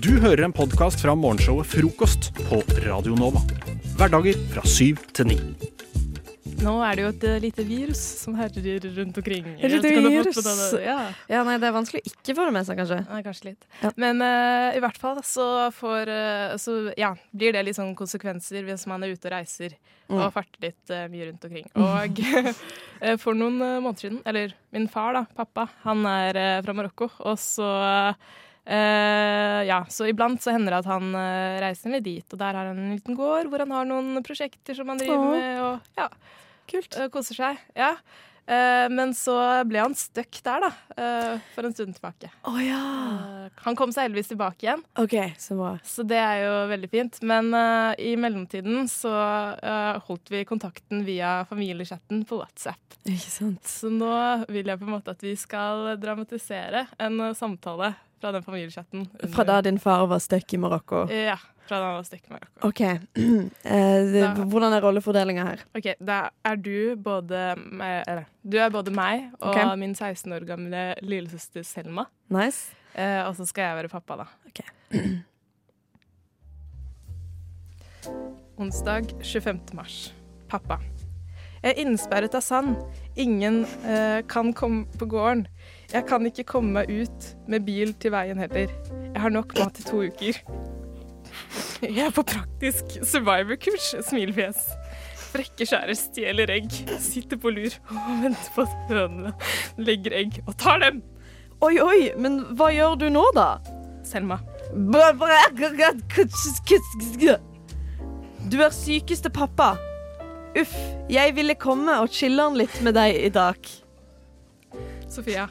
Du hører en podkast fra morgenshowet Frokost på Radio Nova. Hverdager fra syv til ni. Nå er det jo et eh, lite virus som herjer rundt omkring. Et lite virus. Ja. Ja, nei, det er vanskelig å ikke få det med seg, kanskje. Nei, kanskje litt. Ja. Men uh, i hvert fall så får uh, Så ja, blir det litt sånn konsekvenser hvis man er ute og reiser Mm. og farter litt uh, mye rundt omkring. Og for noen måneder siden, eller min far, da, pappa, han er fra Marokko, og så eh, ja, så iblant så hender det at han uh, reiser ned dit, og der har han en liten gård hvor han har noen prosjekter som han driver Åh. med, og ja, Kult. Uh, koser seg. Ja. Men så ble han stuck der, da, for en stund tilbake. Oh, ja. Han kom seg heldigvis tilbake igjen, OK, så bra. så det er jo veldig fint. Men i mellomtiden så holdt vi kontakten via familiechatten på WhatsApp. Ikke sant. Så nå vil jeg på en måte at vi skal dramatisere en samtale fra den familiechatten. Fra da din far var stuck i Marokko. Ja, fra da han var stuck i Marokko. OK. Eh, hvordan er rollefordelinga her? Ok, da er du både meg, eller, du er både meg og okay. min 16 år gamle lillesøster Selma. Nice. Eh, og så skal jeg være pappa, da. Ok. Onsdag 25. mars. Pappa. Jeg er innsperret av sand. Ingen eh, kan komme på gården. Jeg kan ikke komme meg ut med bil til veien heller. Jeg har nok mat i to uker. Jeg er på praktisk survivor-kurs. Smilefjes. Frekke skjærer stjeler egg. Sitter på lur og venter på at hønene legger egg og tar dem. Oi, oi, men hva gjør du nå, da? Selma. Du er sykeste pappa. Uff, jeg ville komme og chille'n litt med deg i dag. Sofia.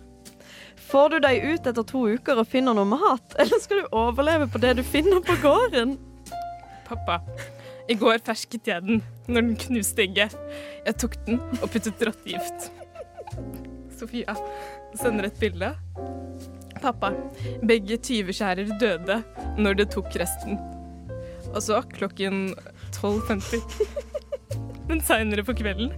Får du deg ut etter to uker og finner noe mat, eller skal du overleve på det du finner på gården? Pappa. I går fersket jeg den når den knuste egget. Jeg tok den og puttet rottegift. Sofia sender et bilde. Pappa. Begge tyveskjærer døde når det tok resten. Og så, klokken 12.50 Men seinere på kvelden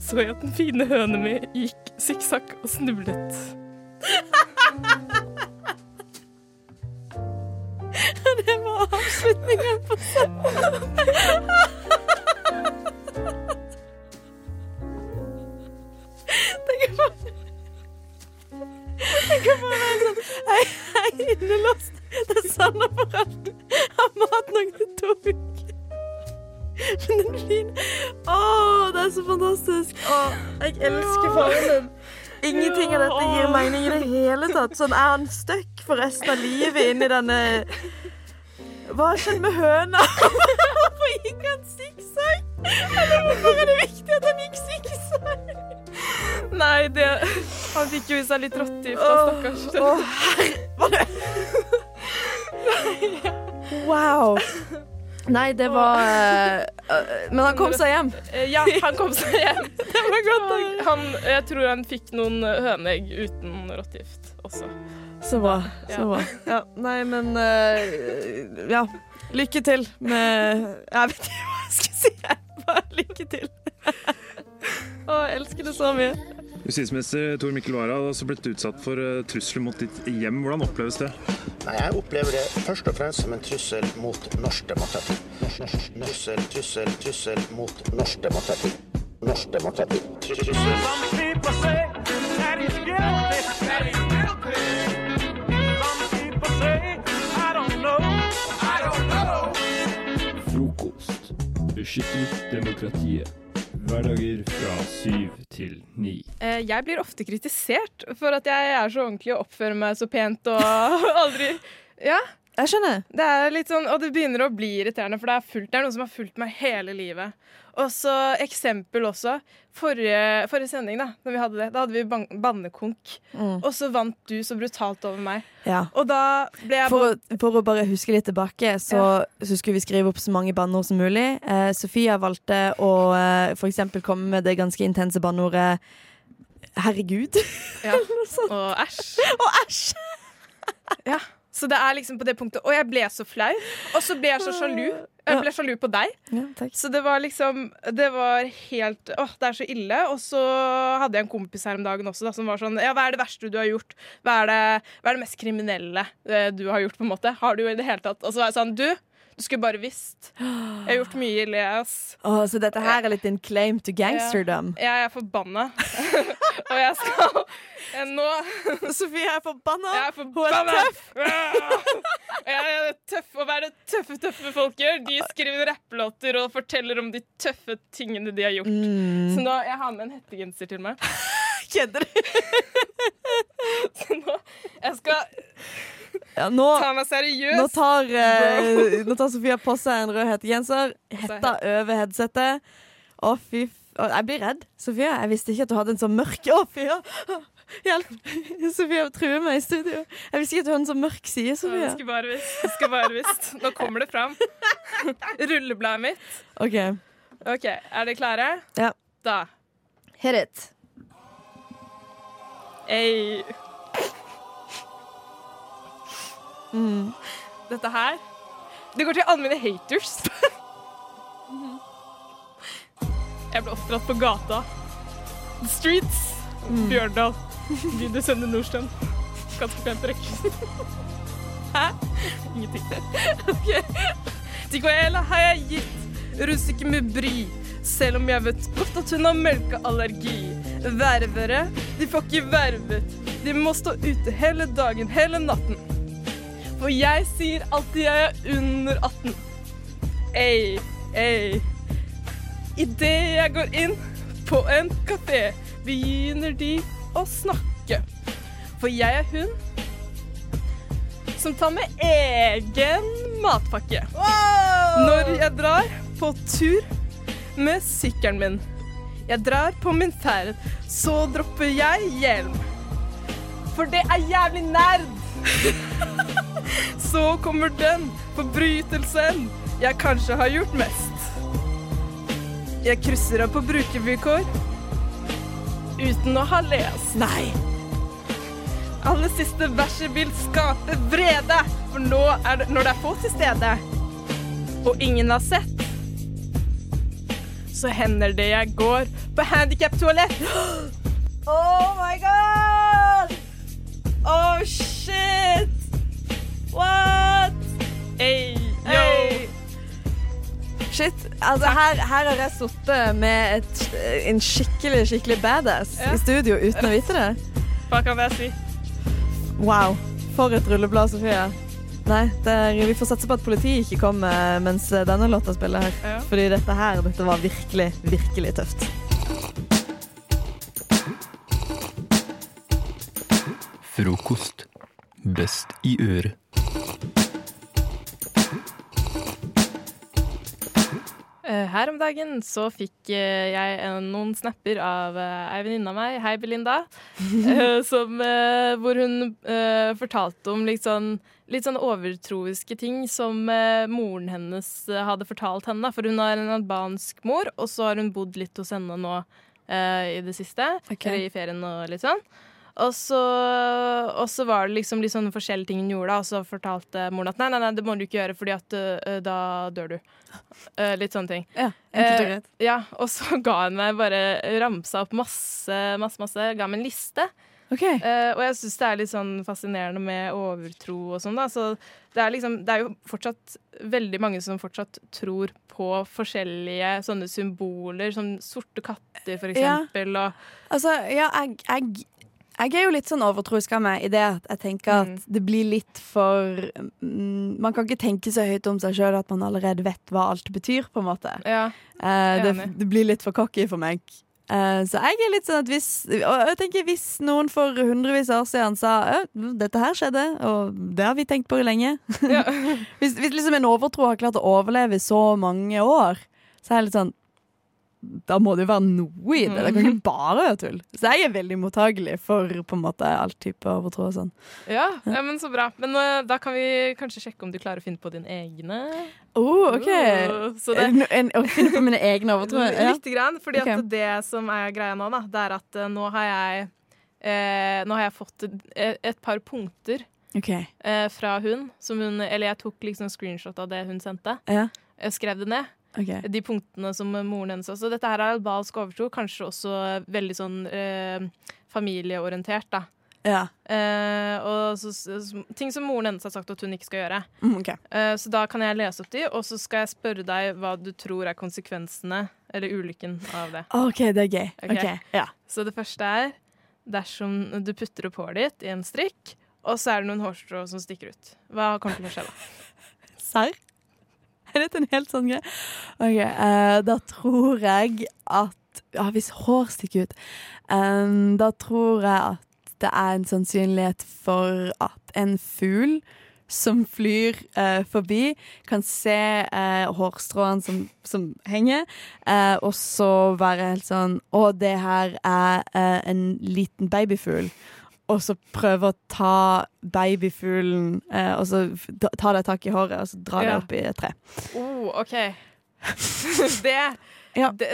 så jeg at den fine høna mi gikk sikksakk og snublet. Det var avslutningen på Det hele. Sånn er han stuck for resten av livet inni denne Hva har skjedd med høna? Hvorfor gikk han sikksakk? Eller hvorfor er det viktig at han gikk sikksakk? Nei, det Han fikk jo i seg litt rottegift, stakkars. åh, herre Wow. Nei, det var eh, eh, Men han kom seg hjem. Eh, Ja, han kom seg hjem. det var godt. Han, jeg tror han fikk noen høneegg uten rottegift også. Så bra. Så bra. Ja, nei, men uh, Ja. Lykke til med Jeg vet ikke hva jeg skal si. Bare lykke til. Å, jeg elsker det så mye. Justisminister Tor Mikkel Wara har også blitt utsatt for eh, trusler mot ditt hjem. Hvordan oppleves det? Nei, Jeg opplever det først og fremst som en trussel mot norsk demokrati. Norsk, norsk, trussel, trussel, trussel mot norsk demokrati. Norsk demokrati. Frokost. Beskytter demokratiet. Hverdager fra syv til ni. Eh, Jeg blir ofte kritisert for at jeg er så ordentlig og oppfører meg så pent og aldri Ja. Jeg skjønner. Det er litt sånn, og det begynner å bli irriterende, for det er, fullt, det er noe som har fulgt meg hele livet. Og så eksempel også. Forrige, forrige sending, da når vi hadde det, da hadde vi ban bannekonk. Mm. Og så vant du så brutalt over meg. Ja. Og da ble jeg For, for å bare huske litt tilbake, så, så skulle vi skrive opp så mange banneord som mulig. Eh, Sofia valgte å eh, eksempel komme med det ganske intense banneordet 'herregud'. ja. Og æsj. Og æsj! Ja. Så det er liksom på det punktet Og jeg ble så flau. Og så ble jeg så sjalu. Jeg ble sjalu på deg. Ja, takk. Så det var liksom Det var helt Åh, det er så ille. Og så hadde jeg en kompis her om dagen også da, som var sånn Ja, hva er det verste du har gjort? Hva er det, hva er det mest kriminelle eh, du har gjort, på en måte? Har du i det hele tatt Og så var jeg sånn Du, du skulle bare visst. Jeg har gjort mye ille, jeg, ass. Å, så dette her er litt din claim to gangsterdom? Jeg er forbanna. og jeg skal Nå Sofie er forbanna! Jeg er forbanna. Hun er tøff! Jeg er tøff. Å være tøffe, tøffe folk gjør. De skriver rapplåter og forteller om de tøffe tingene de har gjort. Mm. Så nå, jeg har med en hettegenser til meg. Kødder du? Så nå, jeg skal Ja, nå, ta meg nå, seriøst. tar, eh, nå tar Sofia på seg en rød hettegenser, hetta over headsetet. Å, fy f... Å, jeg blir redd. Sofia, jeg visste ikke at du hadde en så mørk Å, fy! å, Hjelp! Sofia truer meg i studio. Jeg visste ikke at du hadde en så mørk side, Sofia. skulle bare visst. Skulle bare visst. Nå kommer det fram. Rullebladet mitt. OK, OK, er dere klare? Ja. Da. hit it. Ei. Mm. Dette her Det går til alle mine haters. Jeg ble oppdratt på gata. The streets. Bjørndal. Video sender Nordstrøm. Ganske pent trekk. Hæ? Ingenting. Ok. Ticoela har jeg gitt russiker med bry, selv om jeg vet godt at hun har melkeallergi. Ververe, de får ikke vervet. De må stå ute hele dagen, hele natten. For jeg sier alltid jeg er under 18. Ei, ei. Idet jeg går inn på en kafé, begynner de å snakke. For jeg er hun som tar med egen matpakke. Når jeg drar på tur med sykkelen min. Jeg drar på min ferd, så dropper jeg hjelm. For det er jævlig nerd. Så kommer den forbrytelsen jeg kanskje har gjort mest. Jeg krysser av på brukervilkår uten å ha lest. Nei. Aller siste verset vil skape vrede, for nå er det, når det er få til stede, og ingen har sett, så hender det jeg går på handikaptoalett. Oh my god! Oh shit! Shit. Altså, her, her har jeg sittet med et, en skikkelig, skikkelig badass Ja. i studio uten å vite det. Hva kan jeg si? Wow. For et rulleblad, Sofie. Nei, det er, vi får satse på at politiet ikke kommer mens denne låta spiller her. Ja. Fordi dette her, dette var virkelig, virkelig tøft. Frokost. Best i øret. Her om dagen så fikk eh, jeg noen snapper av eh, ei venninne av meg, hei Belinda, eh, som, hvor hun fortalte om litt sånn, litt sånn overtroiske ting som moren hennes hadde fortalt henne. For hun har en albansk mor, og så har hun bodd litt hos henne nå i det siste, okay. i ferien og litt sånn. Og så, og så var det liksom litt sånne forskjellige ting hun gjorde, og så fortalte moren at nei, nei, nei, det må du ikke gjøre, fordi at uh, da dør du. Uh, litt sånne ting. Ja, uh. Ja, og så ga hun meg bare ramsa opp masse, masse, masse. Ga meg en liste. OK. Eh, og jeg syns det er litt sånn fascinerende med overtro og sånn, da. Så det er liksom Det er jo fortsatt veldig mange som fortsatt tror på forskjellige sånne symboler, som sorte katter, for Ja. eksempel, og Altså, ja, jeg, jeg, jeg er jo litt sånn overtroisk av meg i det at jeg tenker at det blir litt for mm, Man kan ikke tenke så høyt om seg sjøl at man allerede vet hva alt betyr, på en måte. Ja. Eh, det, det blir litt for cocky for meg. Eh, så jeg er litt sånn at hvis Og jeg tenker hvis noen for hundrevis av år siden sa «Ø, dette her skjedde, og det har vi tenkt på lenge Ja. hvis, hvis liksom en overtro har klart å overleve i så mange år, så er jeg litt sånn da må det jo være noe i det. Det kan ikke bare være tull. Så jeg er veldig mottagelig for på en måte all type overtro og sånn. Ja, ja, men så bra. Men uh, da kan vi kanskje sjekke om du klarer å finne på dine egne. Oh, OK. Uh, det, En, en, å finne på mine egne overtro? Ja. Lite grann. Fordi okay. at det som er greia nå, da, det er at uh, nå har jeg eh, Nå har jeg fått et, et par punkter okay. fra hun, som hun Eller jeg tok liksom screenshot av det hun sendte. Ja. Jeg skrev det ned. Ok. De punktene som moren hennes også. Dette her er albalsk overtro, kanskje også veldig sånn eh, familieorientert, da. Ja. Eh, og så, ting som moren hennes har sagt at hun ikke skal gjøre. Mm, okay. Eh, så da kan jeg lese opp de, og så skal jeg spørre deg hva du tror er konsekvensene, eller ulykken, av det. OK, det er gøy. Okay. Okay. Ja. Så det første er dersom du putter opp håret ditt i en strikk, og så er det noen hårstrå som stikker ut. Hva kommer til å skje da? Serr? Dette en helt sånn greie? OK, uh, da tror jeg at Ja, hvis hår stikker ut um, Da tror jeg at det er en sannsynlighet for at en fugl som flyr uh, forbi, kan se uh, hårstråene som, som henger, uh, og så være helt sånn Å, det her er en liten babyfugl. Og så prøve å ta babyfuglen eh, og så ta- deg tak i håret og så dra det deg opp i et tre. Oh, OK. det, Ja. det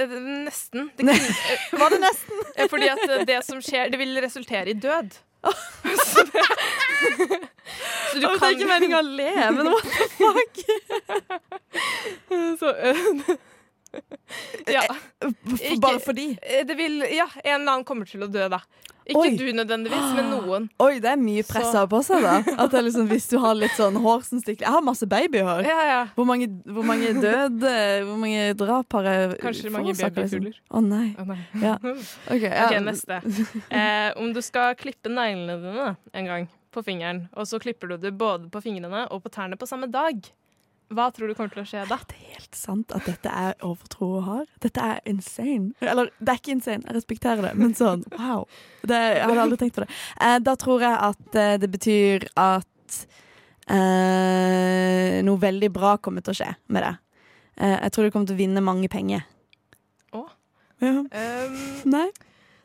Nesten. Det kunne, Var det nesten? Fordi at det som skjer, det vil resultere i død. Så, det, så du Det er ikke meningen å le, men what the fuck? så, eh, Ja. F- Bare fordi. Eh, Det vil Ja, en eller annen kommer til å dø, da. Ikke Oi. du nødvendigvis, men noen. Oi, det er mye press på seg, da. At liksom, hvis du har litt sånn hår som stikker Jeg har masse babyhår. Ja, ja. Hvor mange, hvor mange døde Hvor mange drap har jeg Kanskje mange forårsaket, liksom? babyfugler. Å nei. Å, nei. Ja. OK. Ja. Ok, neste. Eh, om du skal klippe neglene dine en gang på fingeren, og så klipper du det både på fingrene og på tærne på samme dag, hva tror du kommer til å skje da? Det er helt sant at dette er overtro å ha. Dette er insane. Eller, det er ikke insane, jeg respekterer det, men sånn, wow. Det, jeg hadde aldri tenkt på det. Eh, da tror jeg at eh, det betyr at eh, noe veldig bra kommer til å skje med det. Eh, jeg tror du kommer til å vinne mange penger. Å? Ja. Um, Nei?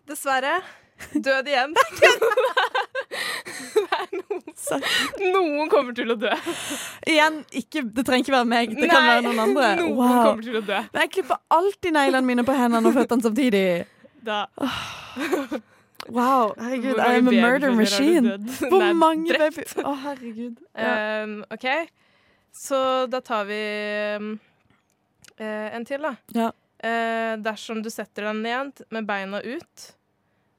dessverre. Død igjen. Noen kommer til å dø. igjen, ikke, det trenger ikke være meg. Det kan være noen andre. Noen Wow. kommer til å dø. Men jeg klipper alltid neglene mine på hendene og føttene samtidig. Da. Wow, herregud, I'm I am a murder machine. Hvor Nei, mange drept. Å, Å, herregud. Ja. Um, OK, så da tar vi um, en til, da. Ja. Uh, dersom du setter deg ned med beina ut,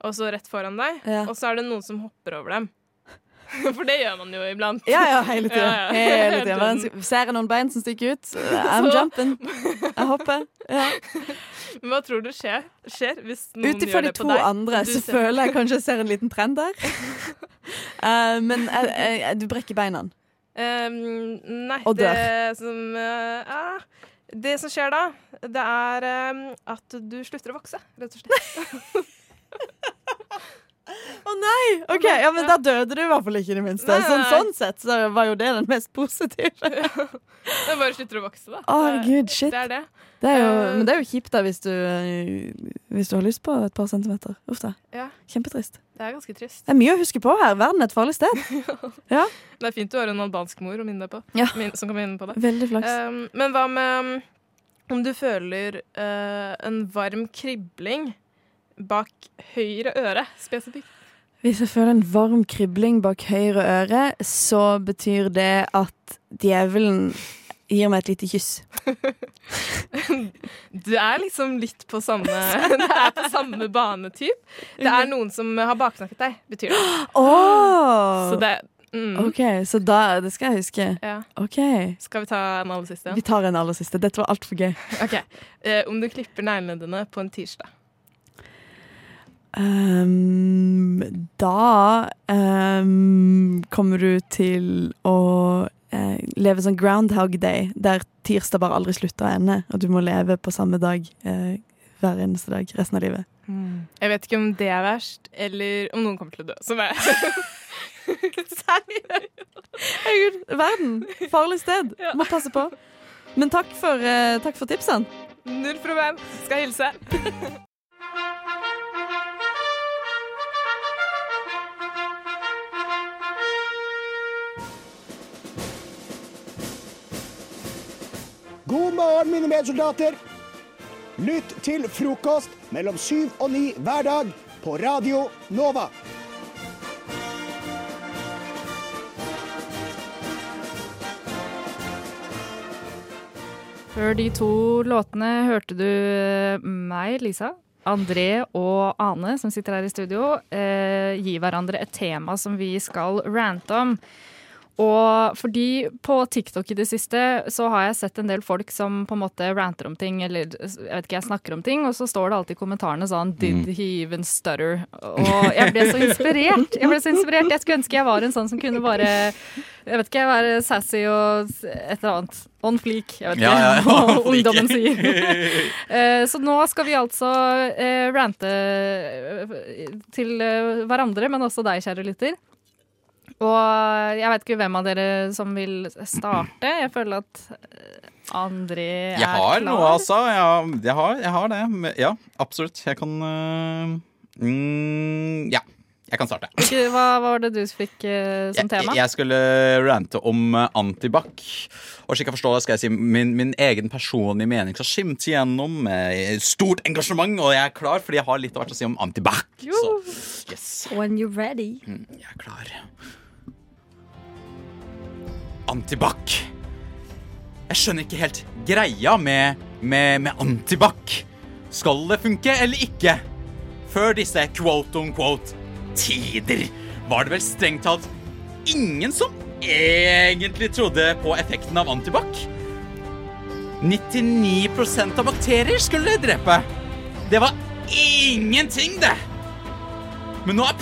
og så rett foran deg, Ja. og så er det noen som hopper over dem. For det gjør man jo iblant. Ja, ja, hele tida. Hele tida. Ser jeg noen bein som stikker ut, I'm Så- jumping. Jeg hopper. Ja. Men hva tror du skjer, skjer hvis noen Utifra gjør de det på to deg? andre Du så ser- føler jeg kanskje jeg ser en liten trend der. Uh, men eh, eh, du brekker beina. Um, nei, Og dør. det som uh, Det som skjer da, det er um, at du slutter å vokse, rett og slett. Å nei! OK, ja, men da døde du i hvert fall ikke, i det minste. Sånn, sånn sett så var jo det den mest positive. Det bare slutter å vokse, da. Å, Gud, shit. Det er det. Det er jo, Eh. men det er jo kjipt da hvis du, eh, hvis du har lyst på et par centimeter. Uff da. Ja. Kjempetrist. Det er ganske trist. Det er mye å huske på her. Verden er et farlig sted. Det er fint du har en albansk mor å minne deg på. Ja. Min, som kan minne på det. Veldig flaks. Um, men hva med um, om du føler uh, en varm kribling bak høyre øre spesifikt? Hvis jeg føler en varm kribling bak høyre øre, så betyr det at djevelen gir meg et lite kyss. Du er liksom litt på samme Det er på samme banetyp. Det er noen som har baksnakket deg, betyr det. Oh! Så det mm, OK, så da Det skal jeg huske. ja. Okay. Skal vi ta en aller siste? Vi tar en aller siste. Dette var altfor gøy. Ok, eh, Om du klipper neglene dine på en tirsdag. Ehm, da um, kommer du til å uh, leve sånn Groundhog Day, der tirsdag bare aldri slutter å ende, og du må leve på samme dag uh, hver eneste dag resten av livet. Jeg vet ikke om det er verst, eller om noen kommer til å dø. Som er Herregud, verden! Farlig sted. Ja. Må passe på. Men takk for, uh, takk for tipsene. null problem. Skal hilse. God morgen, mine medsoldater. Lytt til frokost mellom syv og ni hver dag på Radio Nova. Før de to låtene hørte du eh, meg, Lisa, André og Ane, som sitter her i studio, eh, gi hverandre et tema som vi skal rante om. Og fordi på TikTok i det siste så har jeg sett en del folk som på en måte ranter om ting, eller jeg vet ikke, jeg snakker om ting, og så står det alltid i kommentarene sånn Did he even stutter? Og jeg ble så inspirert. Jeg ble så inspirert. Jeg skulle ønske jeg var en sånn som kunne bare jeg vet ikke, være sassy og et eller annet. On fleak, jeg vet ikke Ja, ja, hva ungdommen sier. Eh, Så nå skal vi altså eh, rante eh, til hverandre, men også deg, kjære lytter. Og jeg vet ikke hvem av dere som vil starte. Jeg føler at eh, André er Jeg har klar. noe, altså. Ja, jeg, har, jeg har det. Ja, absolutt. Jeg kan uh, mm, Ja, jeg kan starte. Ikke, hva, hva var det du fikk uh, som tema? Jeg, jeg skulle rante om uh, antibac. Og slik jeg forstår det, skal jeg si min, min egen personlige mening skal skimte gjennom med stort engasjement, og jeg er klar fordi jeg har litt av hvert å si om antibac. Yes, When you're ready. Mm, jeg er klar. Antibac. Jeg skjønner ikke helt greia med, med, med antibac. Skal det funke eller ikke? Før disse quote on quote tider var det vel strengt talt ingen som egentlig trodde på effekten av antibac. 99% av bakterier skulle det drepe. Det var ingenting, det. Men nå er,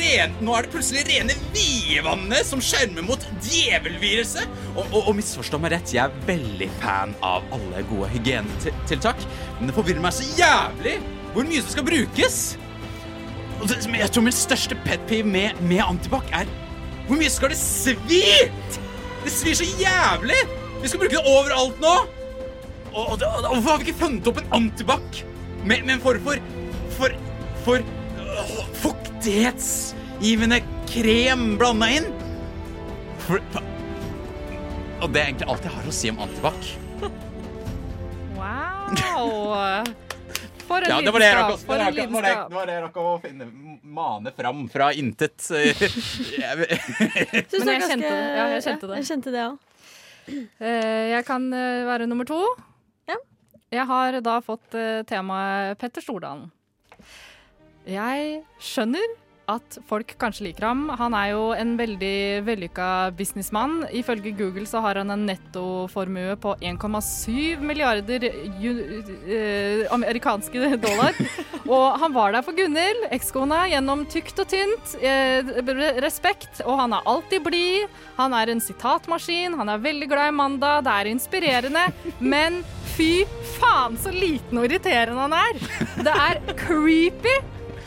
ren, nå er det plutselig rene vidvannet som skjermer mot djevelviruset. Og, og, og misforstå meg rett, jeg er veldig fan av alle gode hygienetiltak. Men det forvirrer meg så jævlig hvor mye som skal brukes. Og det, jeg tror min største pet peeve med, med antibac er hvor mye skal det svi? Det svir så jævlig! Vi skal bruke det overalt nå. Og, og, og hvorfor har vi ikke funnet opp en antibac med, med en form for For, for fuktighetsgivende krem blanda inn? For, for, og det er egentlig alt jeg har å si om antibac. Wow! For en Ja, det var det jeg rakk å- finne, mane fram fra intet. Jeg- Men jeg kjente det. Ja, jeg kjente det. Jeg kjente det òg. Eh, Jeg kan eh, være nummer to. Jeg har da fått eh, temaet Petter Stordalen. Jeg skjønner at folk kanskje liker ham. Han er jo en veldig vellykka businessmann. Ifølge Google så har han en nettoformue på 1,7 milliarder eh, amerikanske dollar. Og han var der for Gunhild, ekskona, gjennom tykt og tynt. Eh, respekt. Og han er alltid blid. Han er en sitatmaskin. Han er veldig glad i mandag. Det er inspirerende. Men fy faen så liten og irriterende han er. Det er creepy.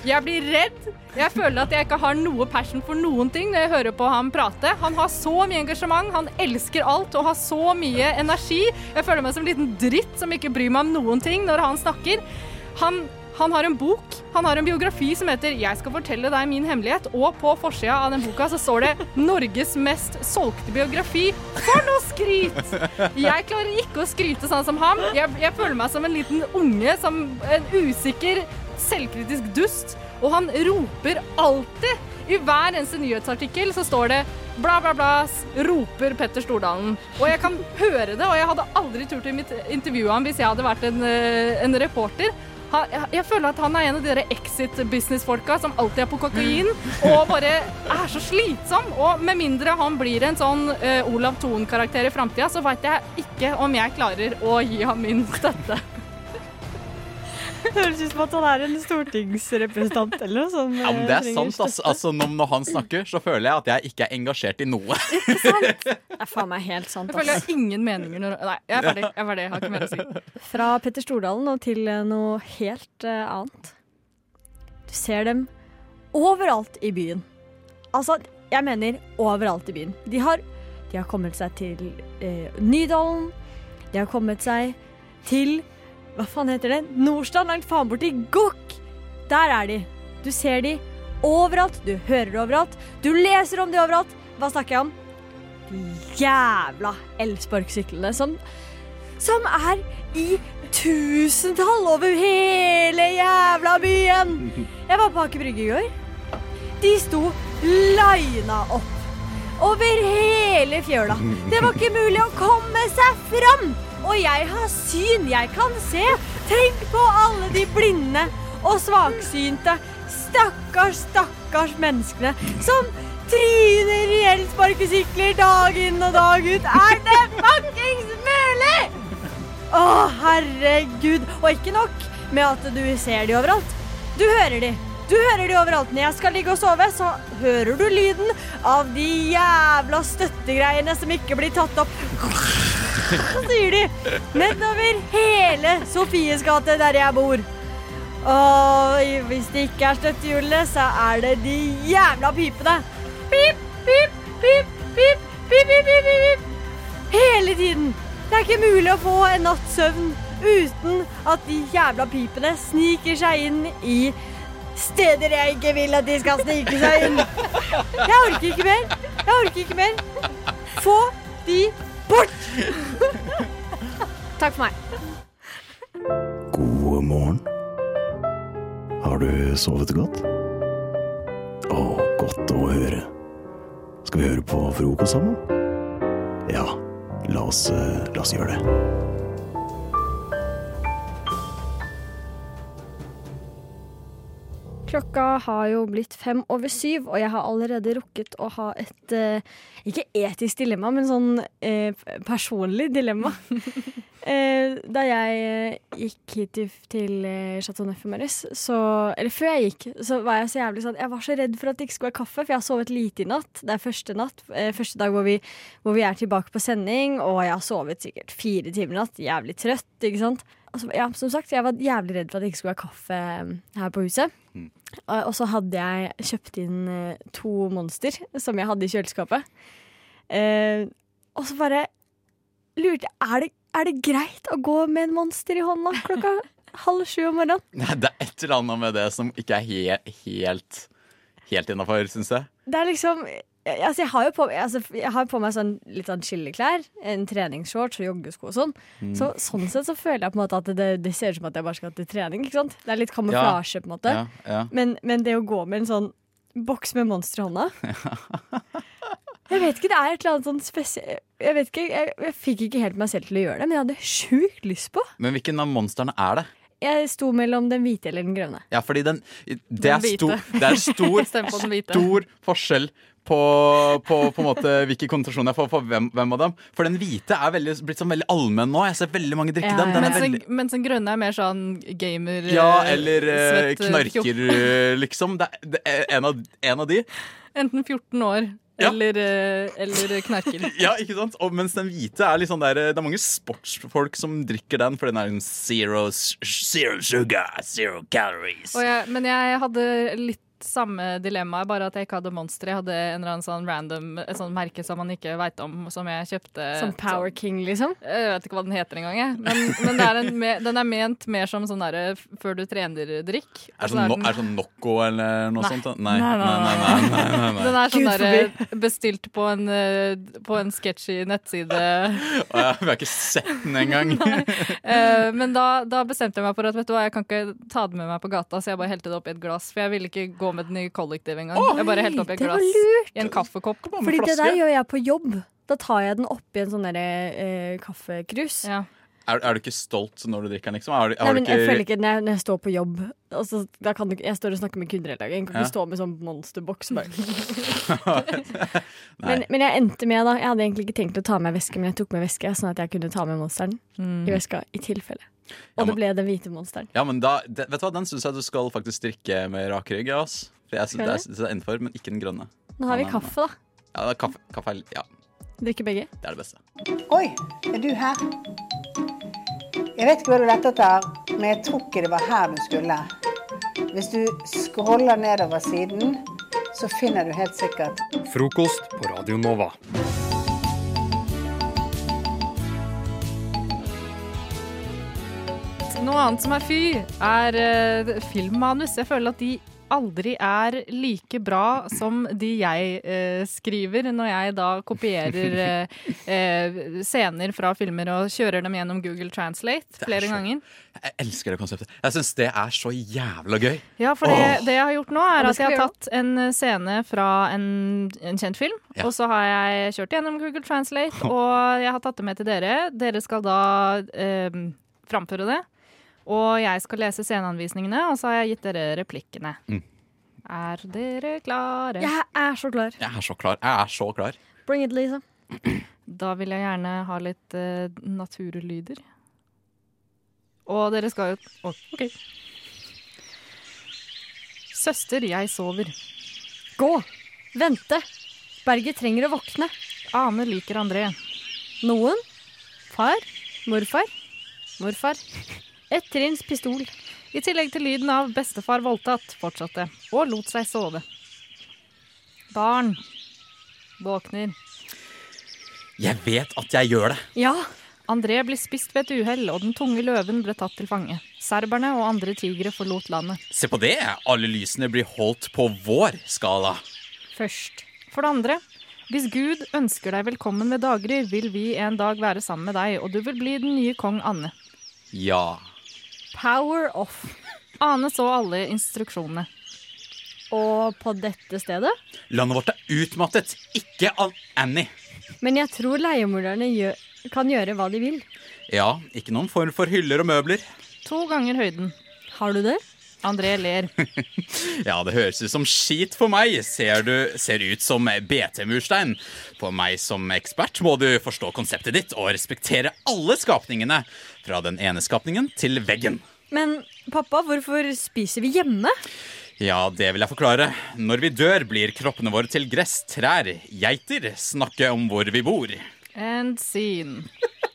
Jeg blir redd. Jeg føler at jeg ikke har noe passion for noen ting når jeg hører på ham prate. Han har så mye engasjement, han elsker alt og har så mye energi. Jeg føler meg som en liten dritt som ikke bryr meg om noen ting når han snakker. Han, han har en bok, han har en biografi som heter 'Jeg skal fortelle deg min hemmelighet', og på forsida av den boka så står det 'Norges mest solgte biografi'. For noe skryt! Jeg klarer ikke å skryte sånn som ham. Jeg, jeg føler meg som en liten unge, som en usikker, selvkritisk dust. Og han roper alltid. I hver eneste nyhetsartikkel så står det bla, bla, bla, roper Petter Stordalen. Og jeg kan høre det, og jeg hadde aldri turt å intervjue ham hvis jeg hadde vært en, eh, en reporter. Han, jeg, føler at han er en av de der exit-business-folka som alltid er på kokain og bare er så slitsom. Og med mindre han blir en sånn uh, Olav Thon-karakter i framtida, så veit jeg ikke om jeg klarer å gi ham min støtte. Høres ut som at han er en stortingsrepresentant eller noe sånt. Ja, men det er eh, sant, trenger. Altså, når, når han snakker, så føler jeg at jeg ikke er engasjert i noe. Det er faen meg helt sant. Jeg føler jeg har ingen meninger når Nei, jeg er ferdig. Jeg er ferdig. Jeg har ikke mer å si. Fra Petter Stordalen og til eh, noe helt uh, annet. Du ser dem overalt i byen. Altså, jeg mener overalt i byen. De har, de har kommet seg til eh, Nydalen. De har kommet seg til Hva faen heter det? Nordstrand, langt faen borti Gokk! Der er de. Du ser de overalt. Du hører det overalt. Du leser om de overalt. Hva snakker jeg om? De jævla elsparkesyklene som som er i tusentall over hele jævla byen. Jeg var på Aker Brygge i går. De sto lina opp over hele fjøla. Det var ikke mulig å komme seg fram. Og jeg har syn. Jeg kan se. Tenk på alle de blinde og svaksynte. Stakkars, stakkars menneskene som tryner i elsparkesykler dag inn og dag ut. Er det fuckings mulig?! Å, herregud. Og ikke nok med at du ser de overalt. Du hører de. Du hører de overalt. Når jeg skal ligge og sove, så hører du lyden av de jævla støttegreiene som ikke blir tatt opp. Så sier de nedover hele Sofies gate der jeg bor. Og hvis det ikke er støttehjulene, så er det de jævla pipene. Pip, pip, pip, pip, pip, pip, pip, pip. Hele tiden. Det er ikke mulig å få en natts søvn uten at de jævla pipene sniker seg inn i steder jeg ikke vil at de skal snike seg inn. Jeg orker ikke mer. Jeg orker ikke mer. Få de bort! Takk for meg. God morgen. Har du sovet godt? Å, godt å høre. Skal vi høre på frokost sammen? Ja, la oss, eh, la oss gjøre det. Klokka har jo blitt fem over syv, og jeg har allerede rukket å ha et eh, ikke etisk dilemma, men sånn eh, personlig dilemma. eh, da jeg eh, gikk hit til, til eh, Chateau Neuf i morges, så Eller før jeg gikk, så var jeg så jævlig sånn Jeg var så redd for at det ikke skulle være kaffe, for jeg har sovet lite i natt. Det er første natt, eh, første dag hvor vi, hvor vi er tilbake på sending, og jeg har sovet sikkert fire timer i natt. Jævlig trøtt, ikke sant. Altså, ja, som sagt, jeg var jævlig redd for at det ikke skulle være kaffe her på huset. Og og så hadde jeg kjøpt inn eh, to Monster som jeg hadde i kjøleskapet. Eh, og så bare lurte jeg er, det- er det greit å gå med en Monster i hånda klokka halv sju om morgenen? Nei, det er et eller annet med det som ikke er he helt, helt innafor, syns jeg. Det er liksom Altså, jeg har jo på, altså, jeg har på meg sånn, litt sånn chilleklær, en treningsshorts og joggesko og sånn. Mm. Så sånn sett så føler jeg på en måte at det, det ser ut som at jeg bare skal til trening. ikke sant? Det er litt kamuflasje, på en måte. Ja, ja. Men, men det å gå med en sånn boks med monster i hånda Jeg vet ikke, det er et eller annet sånn spesielt Jeg vet ikke, jeg, jeg fikk ikke helt meg selv til å gjøre det, men jeg hadde sjukt lyst på. Men hvilken av monstrene er det? Jeg sto mellom den hvite eller den grønne. Ja, fordi den Det er, stor, det er stor, den stor forskjell på, på, på en måte hvilke konsentrasjoner jeg får for hvem, hvem av dem. For den hvite er veldig, blitt sånn veldig allmenn nå. Jeg ser veldig mange drikke den. den er mens, den, veldig, mens den grønne er mer sånn gamer ja, eh, eller eh, svett, eh, knarker, liksom. Det er, det er en, av, en av de. Enten 14 år Ja. Eller, eh, eller knerker. Ja, ikke sant? Og mens den hvite er litt sånn der Det er mange sportsfolk som drikker den, for den er en zero, zero sugar, zero calories. Jeg, men jeg hadde litt samme dilemma, bare at jeg ikke hadde Monster. Jeg hadde en eller annen sånn random et sånt merke som man ikke veit om, som jeg kjøpte. Som Power King, liksom? Jeg vet ikke hva den heter engang, jeg. Men, men det er en, den er ment mer som sånn derre før du trener-drikk. Er det sånn, no, er sånn Nocco eller noe Nei. sånt? Nei. Nei, Nei, nei, nei, nei, nei, nei, nei. Den er sånn derre bestilt på en, eh, på en sketchy nettside. Å, ja, Vi har ikke sett den engang. uh, men da, da bestemte jeg meg for at vet du hva, jeg kan ikke ta den med meg på gata, så jeg bare helte det opp i et glass. For jeg ville ikke gå med den i kollektiv engang. Jeg bare helte oppi et glass lurt. i en kaffekopp. Fordi det der gjør jeg på jobb. Da tar jeg den oppi en sånn derre eh, kaffekrus. Ja. Er, er du ikke stolt når du drikker den, liksom? Er, er Nei, men jeg føler ikke når jeg, når jeg står på jobb altså, da kan du, Jeg står og snakker med kunder hele dagen. Jeg kan ikke Ja. stå med sånn monsterboks. Men, men jeg endte med da Jeg hadde egentlig ikke tenkt å ta med veske, men jeg tok med veske, sånn at jeg kunne ta med monsteren Mm. i veska i tilfelle. Og det ble den hvite monsteren. Ja, men da, det, vet du hva, Den syns jeg du skal faktisk drikke med rak rygg. ja, ass. For jeg synes det jeg er, det er innenfor, men ikke den grønne. Nå har vi kaffe, da. Ja, det er kaffe, kaffe ja, Drikker begge. det er det beste. Oi, er du her? Jeg vet ikke hva du lette etter, men jeg tror ikke det var her du skulle. Hvis du scroller nedover siden, så finner du helt sikkert Frokost på Radio Nova. Noe annet som er fy, er uh, filmmanus. Jeg føler at de aldri er like bra som de jeg eh, skriver når jeg da kopierer eh, eh, scener fra filmer og kjører dem gjennom Google Translate flere så- ganger. Jeg elsker det konseptet. Jeg syns det er så jævla gøy. Ja, for det, det jeg har gjort nå, er at jeg har tatt en scene fra en, en kjent film, Ja. og så har jeg kjørt gjennom Google Translate, og jeg har tatt det med til dere. Dere skal da eh, framføre det. Og jeg skal lese sceneanvisningene, og så har jeg gitt dere replikkene. Mm. Er dere klare? Jeg er så klar. Jeg er så klar. Jeg er så klar. Bring it, Lisa. Da vil jeg gjerne ha litt uh, naturlyder. Og dere skal jo OK. Søster, jeg sover. Gå! Vente! Berget trenger å våkne. Ane liker André. Noen? Far? Morfar? Morfar? Et trinns pistol. I tillegg til lyden av bestefar voldtatt fortsatte, og lot seg sove. Barn våkner. Jeg vet at jeg gjør det. Ja. André blir spist ved et uhell, og den tunge løven ble tatt til fange. Serberne og andre tigre forlot landet. Se på det. Alle lysene blir holdt på vår skala. Først. For det andre. Hvis Gud ønsker deg velkommen ved daggry, vil vi en dag være sammen med deg, og du vil bli den nye kong Anne. Ja. Power off. Ane så alle instruksjonene. Og på dette stedet? Landet vårt er utmattet. Ikke av Annie. Men jeg tror leiemorderne gjør, kan gjøre hva de vil. Ja, ikke noen form for hyller og møbler. To ganger høyden. Har du det? André ler. Ja, det høres ut som skit for meg. Ser du ser ut som BT-murstein. For meg som ekspert må du forstå konseptet ditt og respektere alle skapningene. Fra den ene skapningen til veggen. Men pappa, hvorfor spiser vi hjemme? Ja, det vil jeg forklare. Når vi dør, blir kroppene våre til gress, trær, geiter. Snakke om hvor vi bor. And scene.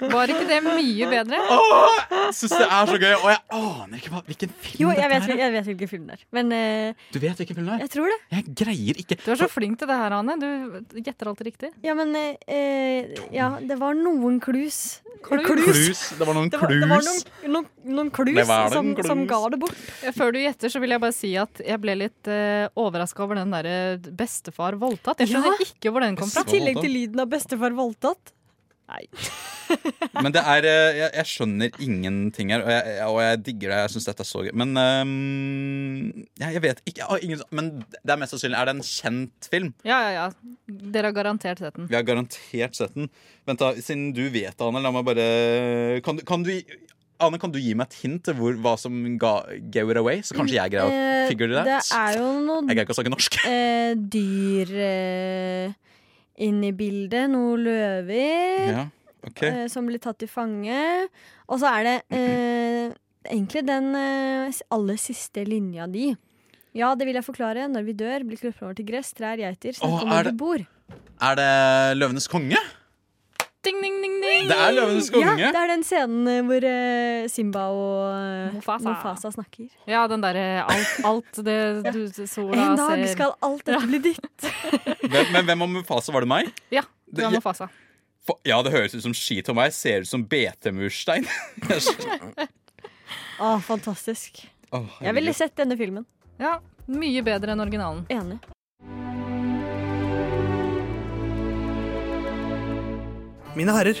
Var ikke det mye bedre? Åh, jeg syns det er så gøy, og jeg aner ikke hva, hvilken film Jo, jeg dette vet, er. jeg vet hvilken film det er. Men eh, Du vet hvilken film det er? jeg tror det. Jeg greier ikke Du er så flink til det her, Anne. Du gjetter alltid riktig. Ja, men eh, eh, Ja, det var noen klus. Klus? Klus. Det var noen Det var, det var noen, noen, noen klus, Det var som, noen clues. som ga det bort. Før du gjetter, så vil jeg bare si at jeg ble litt uh, overraska over den derre bestefar voldtatt. Jeg skjønner Ja. ikke hvor den kom fra. I tillegg til lyden av bestefar voldtatt. Nei. Men det er eh, Jeg, jeg skjønner ingenting her, og jeg, og jeg digger det. Jeg syns dette er så gøy. Men um, ja, jeg vet ikke. Jeg har ingen, men det er mest sannsynlig Er det en kjent film? Ja, ja, ja. Dere har garantert sett den. Vi har garantert sett den. Vent da, Siden du vet det, Anne, la meg bare Kan, du- kan du Anne, kan du gi meg et hint til hvor, hva som ga, gave it away? Så kanskje jeg greier å figure figure ut? Det er jo noen Jeg greier ikke å snakke norsk. eh, dyr eh, inne i bildet. Noen løver Ja, ok eh, som blir tatt til fange. Og så er det eh, egentlig den eh, aller siste linja di. Ja, det vil jeg forklare. Når vi dør, blir kroppen vår til gress, trær, geiter. Snakk om hvor du bor. Er det Løvenes konge? Ding, ding. Det er Løvenes konge. Ja, det er den scenen eh, hvor uh, Simba og eh, Mufasa. Mufasa snakker. Ja, den derre alt, alt det du sola En dag ser skal alt dette bli ditt. Hvem, men hvem om Mufasa var det meg? Ja, du Det- er Mufasa. For, ja, det høres ut som skit for meg. Ser ut som BT-murstein. Å, fantastisk. Oh, Jeg ville sett denne filmen. Ja, mye bedre enn originalen. Enig. Mine herrer,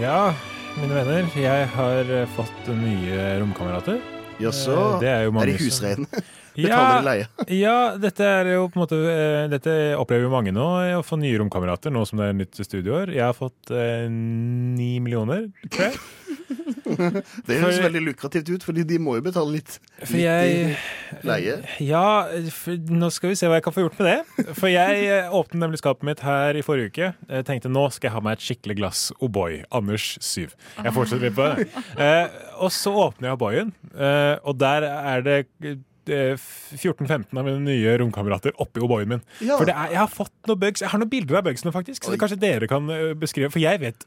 Ja, mine venner, jeg har fått nye romkamerater. Jaså, Eh, det er, jo mange er de husreine? Ja, Betaler de leie? ja, dette er jo på en måte eh, Dette opplever jo mange nå, eh, å få nye romkamerater nå som det er nytt studieår. Jeg har fått eh, ni millioner, tror jeg. Det høres veldig lukrativt ut, fordi de må jo betale litt, For litt jeg leie. Ja, for nå skal vi se hva jeg kan få gjort med det. For jeg eh, åpnet nemlig skapet mitt her i forrige uke. Jeg tenkte nå skal jeg ha meg et skikkelig glass O'boy. Anders 7. Jeg fortsetter litt på det. Eh, og så åpner jeg O'boyen, eh, og der er det eh, 14-15 av mine nye romkamerater oppi O'boyen min. Ja. For det er, jeg har fått noen bugs. Jeg har noen bilder av bugsene, faktisk. Så kanskje dere kan eh, beskrive. For jeg vet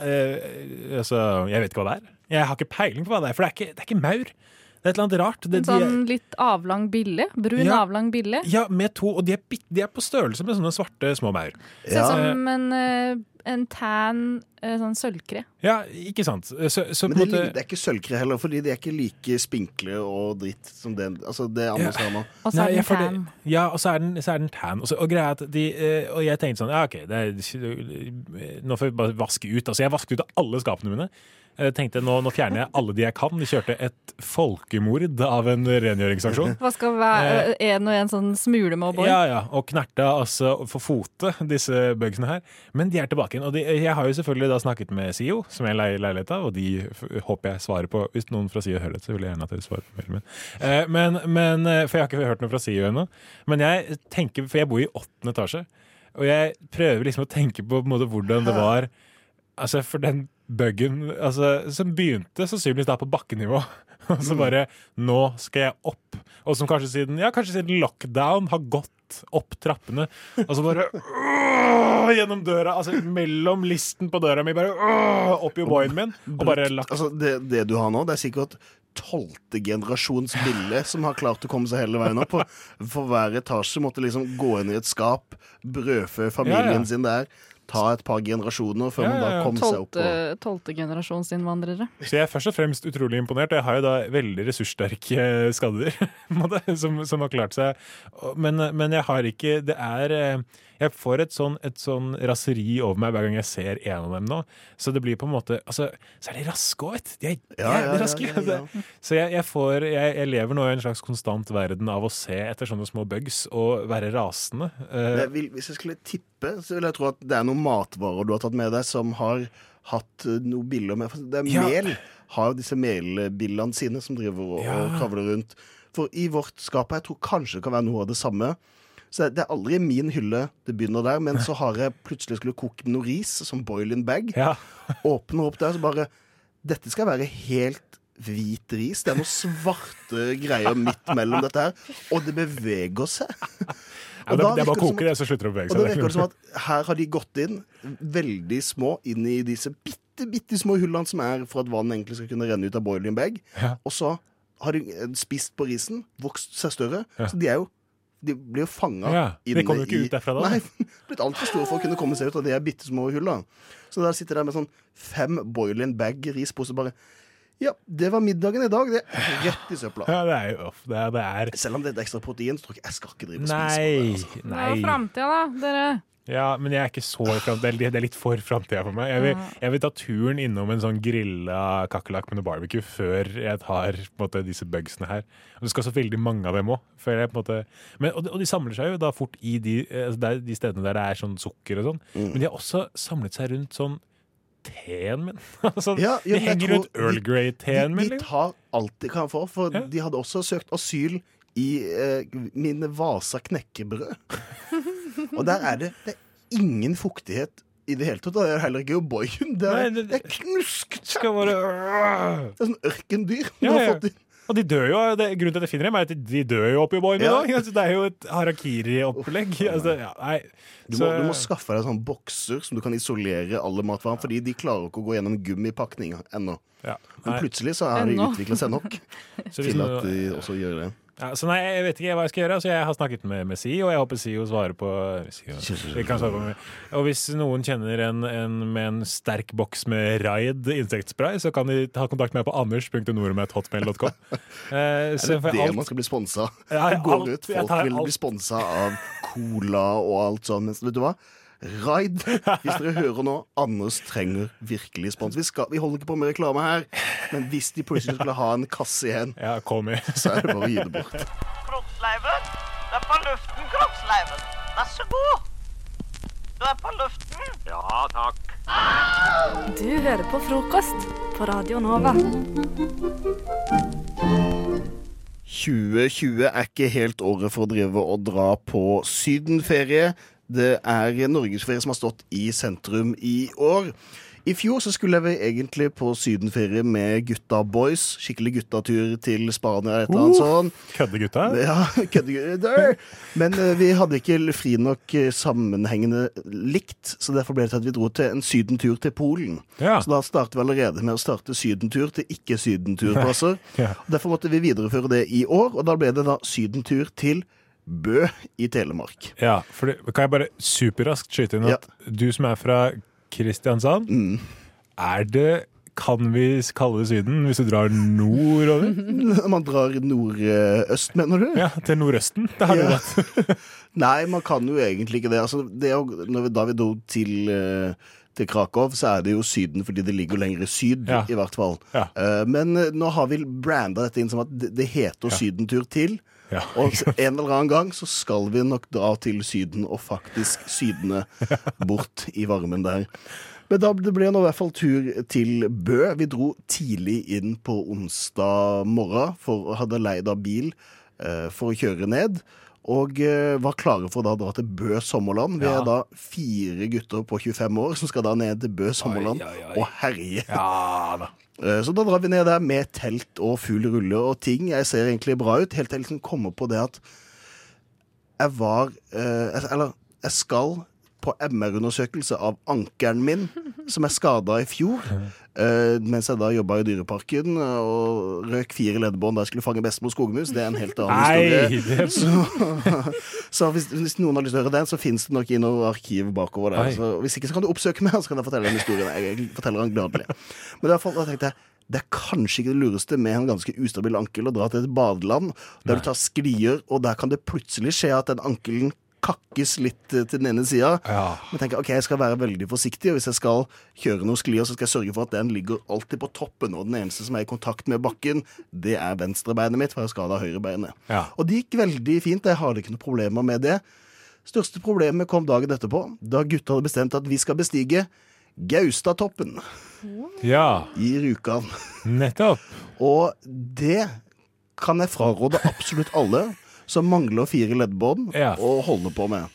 eh, altså, Jeg vet ikke hva det er. Jeg har ikke peiling på hva det er, for det er ikke, det er ikke maur. Det er et eller annet rart. Det, En de er- sånn litt avlang bille. Brun Ja. avlang bille. ja, med to, og de er, de er på størrelse med sånne svarte små maur. Ser ut som en, eh, en tan eh, sånn sølvkre. Ja, ikke sant. Så, så Men på det, måte det er ikke sølvkre heller, fordi de er ikke like spinkle og dritt som det, altså det andre Ja. Og så er den tan. Ja, og så er den, så er den tan. Og, så, og greia er at de eh, Og jeg tenkte sånn Ja, OK, det er, nå får vi bare vaske ut. Altså, jeg vasket ut av alle skapene mine. Jeg tenkte nå, nå fjerner jeg alle de jeg kan. De kjørte et folkemord av en rengjøringsaksjon. Hva skal være en og en sånn smule med O'boy? Ja, ja, og knerta altså for fote disse bugsene her. Men de er tilbake igjen. Og de, jeg har jo selvfølgelig da snakket med SIO, som jeg leier av, og de håper jeg svarer på. Hvis noen fra SIO hører det, så vil jeg gjerne at dere svarer på mailen min. Eh, men, men, eh, for jeg har ikke hørt noe fra SIO ennå. Men jeg tenker, for jeg bor i åttende etasje, og jeg prøver liksom å tenke på, på en måte, hvordan det var Altså, for den buggen altså, som begynte sannsynligvis da på bakkenivå. Og så bare Nå skal jeg opp. Og som kanskje siden Ja, kanskje siden lockdown har gått opp trappene. Og så bare øh, Gjennom døra. Altså mellom listen på døra mi, bare øh, opp i O'boyen min. Og bare lagt Altså, det, det du har nå, det er sikkert tolvte generasjons bille som har klart å komme seg hele veien opp. For, for hver etasje måtte liksom gå inn i et skap, brødfø familien Ja, ja. sin der, ta et par generasjoner før Ja, man da kom tolte, seg opp på Tolvte, tolvte generasjons. Så jeg er først og fremst utrolig imponert. Jeg har jo da veldig ressurssterke en måte, som, som har klart seg. Men, men jeg har ikke Det er eh, Jeg får et sånn, et sånn raseri over meg hver gang jeg ser en av dem nå. Så det blir på en måte altså, Så er de raske òg, vet du. De er Ja, ja, jævlig raske. ja. Så jeg, jeg får jeg, jeg lever nå i en slags konstant verden av å se etter sånne små bugs og være rasende. Uh, Jeg vil, hvis jeg skulle tippe, så vil jeg tro at det er noen matvarer du har tatt med deg som har hatt noen noe biller med. Det er Ja. mel. Har jo disse melbillene sine som driver og, Ja. og kravler rundt. For i vårt skap, jeg tror kanskje det kan være noe av det samme. Så det er aldri min hylle det begynner der, men så har jeg plutselig skulle koke noe ris som boil-in bag. Åpner opp der, så bare Dette skal være helt hvit ris. Det er noen svarte greier midt mellom dette her, og det beveger seg. ja, det, det er bare å koke det, så slutter det å bevege og seg. virker det som at her har de gått inn veldig små inn i disse bitte, bitte små hullene som er for at vann egentlig skal kunne renne ut av boiling bag. Ja. Og så har de eh, spist på risen, vokst seg større. Ja. Så de er jo de blir jo fanga Ja, de kommer jo ikke ut derfra da. Nei, blitt altfor store for å kunne komme seg ut av de bitte små hulla. Så der sitter der med sånn fem boil-in bag risposer bare Ja, det var middagen i dag, det. Rett i søpla. Ja, det er jo off, det er, det er Selv om det er et ekstra protein, så tror jeg ikke jeg skal ikke drive og spise på Nei. det. Altså. Det er jo framtida, da, dere. Ja, men jeg er ikke så i framtida. det, er, litt for framtida for meg. Jeg vil, jeg vil ta turen innom en sånn grilla kakerlakk med noe barbecue før jeg tar måte, disse bugsene her. Og det skal så veldig mange av dem òg. Og, de- og de samler seg jo da fort i de, altså de stedene der det er sånn sukker og sånn. Mm. Men de har også samlet seg rundt sånn teen min. altså, Ja, ja, de henger rundt Earl Grey-teen de, min. de liksom. tar alt de kan få, for de hadde også søkt asyl i eh, mine Vasa knekkebrød. Og der er det, det er ingen fuktighet i det hele tatt. Det er heller ikke O'boyen. Det, er- Nei, det- det er knuskt. Skal bare Det er sånn ørkendyr. Ja, ja. Og de dør jo, det, Grunnen til at jeg finner dem, er at de dør jo oppi boyen min Ja. òg. Det er jo et harakiri-opplegg. Altså, ja. Du du må skaffe deg sånne bokser som du kan isolere alle matvarene, fordi de klarer ikke å gå gjennom gummipakning ennå. Ja, Men plutselig så har de utvikla seg nok til at de også gjør det. Ja, så nei, Jeg vet ikke hva jeg skal gjøre. Så Jeg har snakket med, med SIO, og jeg håper SIO svarer på vi kan svare på Og hvis noen kjenner en, en med en sterk boks med Raid insektspray, så kan de ta kontakt med meg på anders.nordmet.hotmail.com. Eh, Er det det alt- man skal bli sponsa? Ja, går alt- ut, Folk tar vil bli sponsa av cola og alt sånt, Men vet du hva? Raid. Hvis dere hører nå, Anders trenger virkelig spons. Vi, skal, vi holder ikke på med reklame her, men hvis de plutselig skulle ha en kasse igjen, ja, kom i. så er det bare å gi det bort. Kroppsleiven, du er på luften, Kroppsleiven. Vær så god. Du er på luften. Ja, takk. Du hører på frokost på Radio Nova. 2020 er ikke helt året for å drive og dra på sydenferie. Det er norgesferie som har stått i sentrum i år. I fjor så skulle vi egentlig på sydenferie med gutta boys. Skikkelig guttatur til Spania eller et eller annet sånn. Køddegutta? Ja, køddegutter. Men eh, vi hadde ikke fri nok eh, sammenhengende likt, så derfor ble det til at vi dro til en sydentur til Polen. Ja. Så da startet vi allerede med å starte sydentur til ikke-sydenturplasser. Ja. Derfor måtte vi videreføre det i år, og da ble det da sydentur til Bø i Telemark. Ja, for det, kan jeg bare superraskt skyte inn at du som er fra Kristiansand, Mm. er det kan vi kalle det Syden hvis du drar nordover? Man drar nordøst, mener du? Ja, til nordøsten. Det har du rett. Nei, man kan jo egentlig ikke det. Altså, det jo, når vi, da vi dro til, eh, til Krakow, så er det jo Syden fordi det ligger lenger syd, Ja. i hvert fall. Ja. Eh, men eh, nå har vi branda dette inn som at det, det heter Ja. Sydentur til. Ja, og en eller annen gang så skal vi nok dra til Syden og faktisk sydne bort i varmen der. Men da det ble nå i hvert fall tur til Bø. Vi dro tidlig inn på onsdag morgen for å hadde leid av bil eh, for å kjøre ned. Og eh, var klare for da å dra til Bø sommerland. Vi Ja. er da fire gutter på 25 år som skal da ned til Bø sommerland og herje. Eh, Så da drar vi ned der med telt og full rulle og ting. Jeg ser egentlig bra ut, helt til jeg liksom kommer på det at jeg var eh, Eller jeg skal på MR-undersøkelse av ankelen min, som er skada i fjor. Uh, mens jeg da jobba i Dyreparken og røk fire leddbånd da jeg skulle fange bestemor skogmus. Det er en helt annen historie. Så, så hvis, hvis noen har lyst til å høre den, så fins det nok i noe arkiv bakover der. Så hvis ikke, så kan du oppsøke meg, så kan jeg fortelle den historien. Jeg forteller den gladelig. Men da tenkte jeg det er kanskje ikke det lureste med en ganske ustabil ankel å dra til et badeland der du tar sklier, og der kan det plutselig skje at den ankelen kakkes litt eh, til den ene sida. Men tenker ok, jeg skal være veldig forsiktig, og hvis jeg skal kjøre noen sklier, så skal jeg sørge for at den ligger alltid på toppen, og den eneste som er i kontakt med bakken, det er venstrebeinet mitt, for jeg skada høyrebeinet. Ja. Og det gikk veldig fint, jeg hadde ikke noen problemer med det. Største problemet kom dagen etterpå, da gutta hadde bestemt at vi skal bestige Gaustatoppen Ja, i Rjukan. nettopp. Og det kan jeg fraråde absolutt alle som mangler fire leddbånd, å holde på med.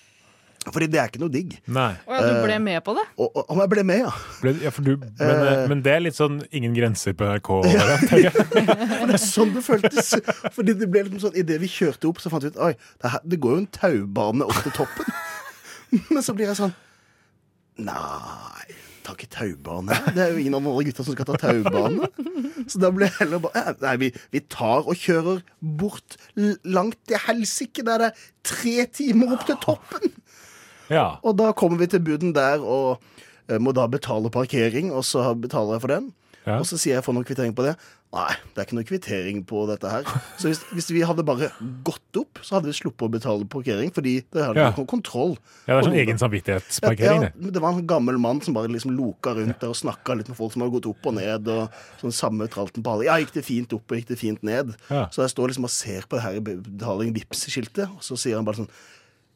Fordi det er ikke noe digg. Nei. Å ja, du ble Eh, med på det? Og, og, om jeg ble med, ja. Ble, ja for du, men, uh, men det er litt sånn ingen grenser på NRK. Ja. det er sånn det føltes. Fordi det ble liksom sånn, Idet vi kjørte opp, så fant vi ut Oi, det, her, det går jo en taubane opp til toppen. Men så blir jeg sånn Nei, ta ikke taubane. Det er jo ingen av våre gutter gutta som skal ta taubane. Så da blir jeg heller bare Nei, vi, vi tar og kjører bort langt til helsike. Der det er tre timer opp til toppen. Ja. Og da kommer vi til buden der og eh, må da betale parkering, og så betaler jeg for den. Og så sier jeg får noen kvittering på det. Nei, det er ikke noe kvittering på dette her. Så hvis, hvis vi hadde bare gått opp, så hadde vi sluppet å betale parkering, fordi det hadde Ja. kontroll. Ja, det er sånn egen samvittighetsparkering, Ja, det. ja, det var en gammel mann som bare liksom loka rundt der og snakka litt med folk som hadde gått opp og ned. Og sånn samme tralten på alle. Ja, gikk det fint opp og gikk det fint ned? Ja. Så jeg står liksom og ser på det her betaling Vipps-skiltet, og så sier han bare sånn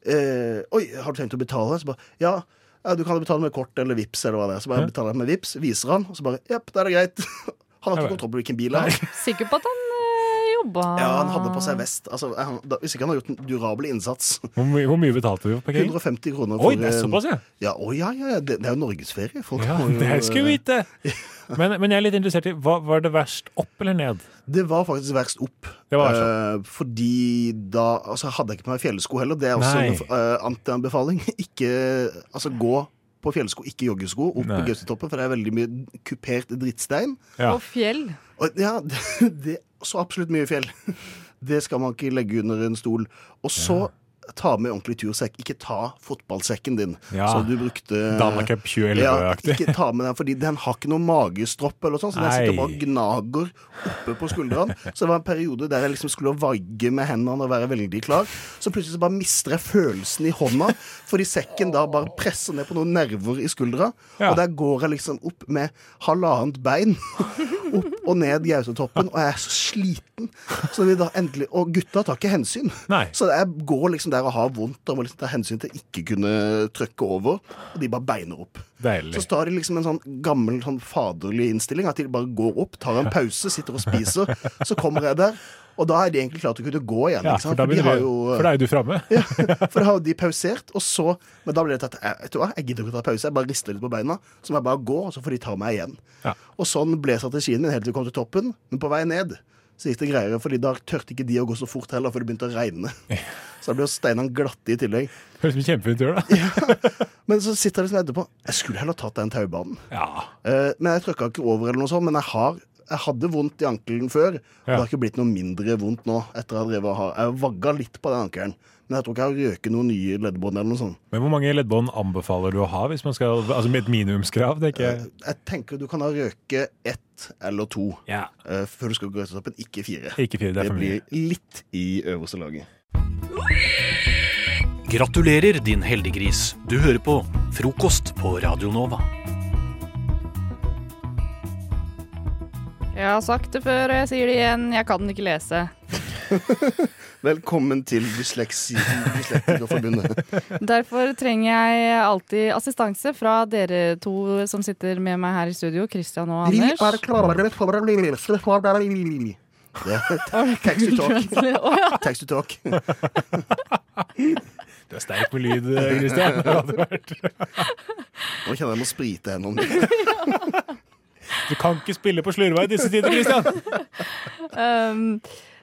eh, Oi, har du tenkt å betale? Så bare Ja. Ja, du kan jo betale med kort eller Vips eller hva det er. Så bare betaler jeg med Vips, viser han, og så bare Jepp, da er det greit. Han har ikke kontroll på hvilken bil det er. Sikker på at han jobba Ja, han hadde på seg vest. Altså, han, da, hvis ikke han har gjort en durabel innsats. Hvor, mye- hvor mye betalte du for parkering? 150 kroner Oi, det er såpass, ja. Ja, å, ja, ja det, det er jo norgesferie. Folk Ja, jo, det skulle vi vite. Men, men jeg er litt interessert i, hva, var det verst opp eller ned? Det var faktisk verst opp. Det var verst Eh, fordi da altså, hadde jeg ikke på meg fjellsko heller. Det er også Nei. en uh, antianbefaling. Ikke altså gå på fjellsko, ikke joggesko, opp Nei. på Gaustatoppen, for det er veldig mye kupert drittstein. Ja. Og fjell. Og, ja, det, det så absolutt mye fjell. Det skal man ikke legge under en stol. Og så ta med ordentlig tursekk. Ikke ta fotballsekken din Ja. som du brukte Danacup 2011-aktig. Ja, ikke ta med den, fordi den har ikke noe magestropp eller sånn, så den sitter bare og gnager oppe på skuldrene. Så det var en periode der jeg liksom skulle vagge med hendene og være veldig klar. Så plutselig så bare mister jeg følelsen i hånda, fordi sekken da bare presser ned på noen nerver i skuldra. Ja. Og der går jeg liksom opp med halvannet bein opp og ned Gausetoppen, og jeg er så sliten. Så vi da endelig, Og gutta tar ikke hensyn. Så jeg går liksom der og har vondt og må liksom ta hensyn til ikke kunne trykke over, og de bare beiner opp. Deilig. Så tar de liksom en sånn gammel sånn faderlig innstilling, at de bare går opp, tar en pause, sitter og spiser. Så kommer jeg der, og da er de egentlig klare til å kunne gå igjen. Ja, for da de har jo- for da er jo du framme. Ja, for da har de pausert, og så Men da ble det tatt vet du hva, jeg gidder ikke å ta pause, jeg bare rister litt på beina. Så må jeg bare gå, og så får de ta meg igjen. Og sånn ble strategien min helt til vi kom til toppen. Men på vei ned så gikk det greiere, fordi da tørte ikke de å gå så fort heller, for det begynte å regne. Så da ble jo steinene glatte i tillegg. Høres ut som kjempefint tur, da. Men så sitter jeg liksom etterpå Jeg skulle heller tatt den taubanen. Ja. Eh, men jeg trykka ikke over, eller noe sånt. Men jeg, har, jeg hadde vondt i ankelen før. Og det har ikke blitt noe mindre vondt nå. etter å ha drevet og ha, Jeg vagga litt på den ankelen. Men jeg tror ikke jeg har røket noen nye leddbånd eller noe sånt. Men hvor mange leddbånd anbefaler du å ha hvis man skal, altså med et minimumskrav? tenker jeg. Jeg tenker du kan ha røke ett eller to ja. før du skal gå opp toppen. Ikke fire. Ikke fire, det er for mye. blir litt i øverste laget. Gratulerer, din heldiggris. Du hører på Frokost på Radio Nova. Jeg har sagt det før, og jeg sier det igjen. Jeg kan ikke lese. Velkommen til Dysleksi Dyslektikerforbundet. Derfor trenger jeg alltid assistanse fra dere to som sitter med meg her i studio, Christian og Anders. er er Text to talk. Tax ja. Text to talk. Du er sterk med lyd, Christian. Det. Nå kjenner jeg må sprite hendene. Du kan ikke spille på slurva i disse tider, Christian! Um,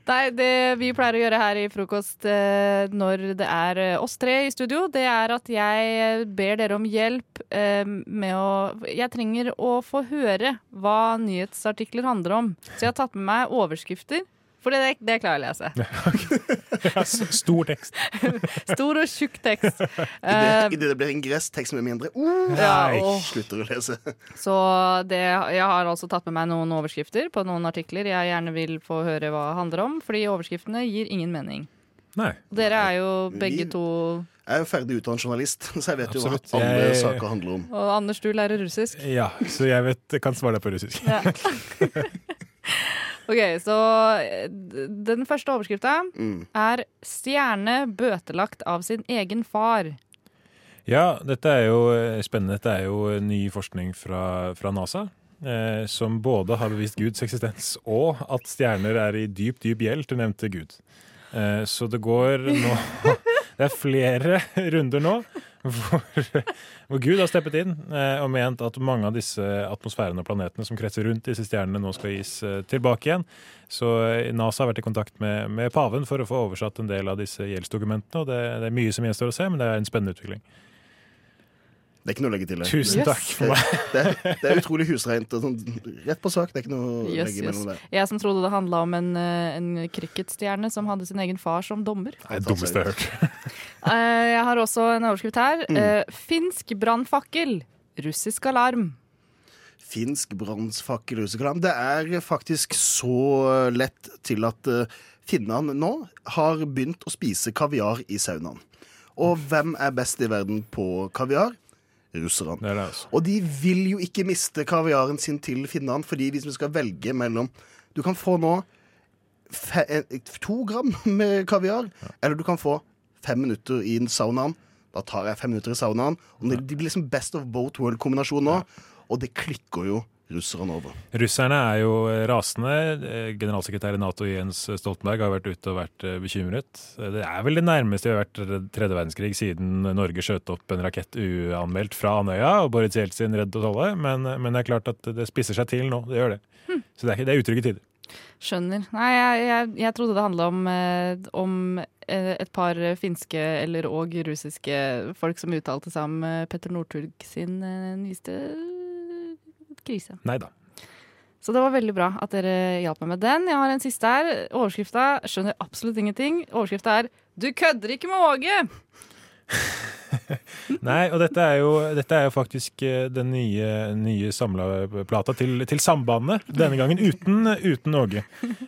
nei, det vi pleier å gjøre her i frokost eh, når det er eh, oss tre i studio, det er at jeg ber dere om hjelp eh, med å Jeg trenger å få høre hva nyhetsartikler handler om. Så jeg har tatt med meg overskrifter. For det, det klarer jeg å lese. Ja, stor tekst. Stor og tjukk tekst. Idet det det blir ingress, teksten blir mindre. Uh, Ja, Nei. Slutter å lese. Så det, jeg har altså tatt med meg noen overskrifter på noen artikler jeg gjerne vil få høre hva det handler om, fordi overskriftene gir ingen mening. Nei. Dere er jo begge Vi- to Jeg er jo ferdig utdannet journalist, så jeg vet jo hva andre Jeg- saker handler om. Og Anders, du lærer russisk. Ja, så jeg vet, jeg kan svare deg på russisk. Ja. OK, så eh, den første overskrifta Mm. er 'Stjerne bøtelagt av sin egen far'. Ja, dette er jo eh, spennende. Dette er jo ny forskning fra, fra NASA. Eh, som både har bevist Guds eksistens og at stjerner er i dyp, dyp gjeld til nevnte Gud. Eh, så det går nå Det er flere runder nå hvor, hvor Gud har steppet inn eh, og ment at mange av disse atmosfærene og planetene som kretser rundt disse stjernene, nå skal gis eh, tilbake igjen. Så eh, NASA har vært i kontakt med, med paven for å få oversatt en del av disse gjeldsdokumentene. og det, det er mye som gjenstår å se, men det er en spennende utvikling. Det er ikke noe å legge til. det. Tusen takk for meg. Det, det, det er utrolig husreint. Sånn, rett på sak. Det er ikke noe å Yes, legge yes. mellom det. Jeg som trodde det handla om en, eh, en cricketstjerne som hadde sin egen far som dommer. Det er det dummeste jeg har hørt. Eh, Jeg har også en overskrift her. Mm. Eh, Finsk brannfakkel. Russisk alarm. Finsk alarm. Det er faktisk så lett til at finnene nå har begynt å spise kaviar i saunaen. Og hvem er best i verden på kaviar? Russerne. Det det, altså. Og de vil jo ikke miste kaviaren sin til finnene, fordi hvis vi skal velge mellom Du kan få nå to gram med kaviar, eller du kan få fem minutter i saunaen. Da tar jeg fem minutter i saunaen. Og det de blir liksom best of both world-kombinasjon nå, og det klikker jo russerne over. Russerne er jo rasende. Eh, Generalsekretær i Nato Jens Stoltenberg har vært ute og vært eh, bekymret. Eh, Det er vel det nærmeste vi har vært tredje verdenskrig siden Norge skjøt opp en rakett uanmeldt fra Andøya og Boris Jeltsin redd oss alle. Men, men det er klart at det spisser seg til nå. Det gjør det. Så det er, ikke- det er utrygge tider. Skjønner. Nei, jeg, jeg, jeg trodde det handla om, eh, om eh, et par finske eller og russiske folk som uttalte seg om eh, Petter Northug sin eh, nyeste krise. Nei da. Så det var veldig bra at dere hjalp meg med den. Jeg har en siste her. Overskrifta skjønner absolutt ingenting. Overskrifta er 'Du kødder ikke med Åge'. Nei, og dette er jo, dette er jo faktisk eh, den nye, nye samla-plata til, til Sambandet. Denne gangen uten, uten Åge.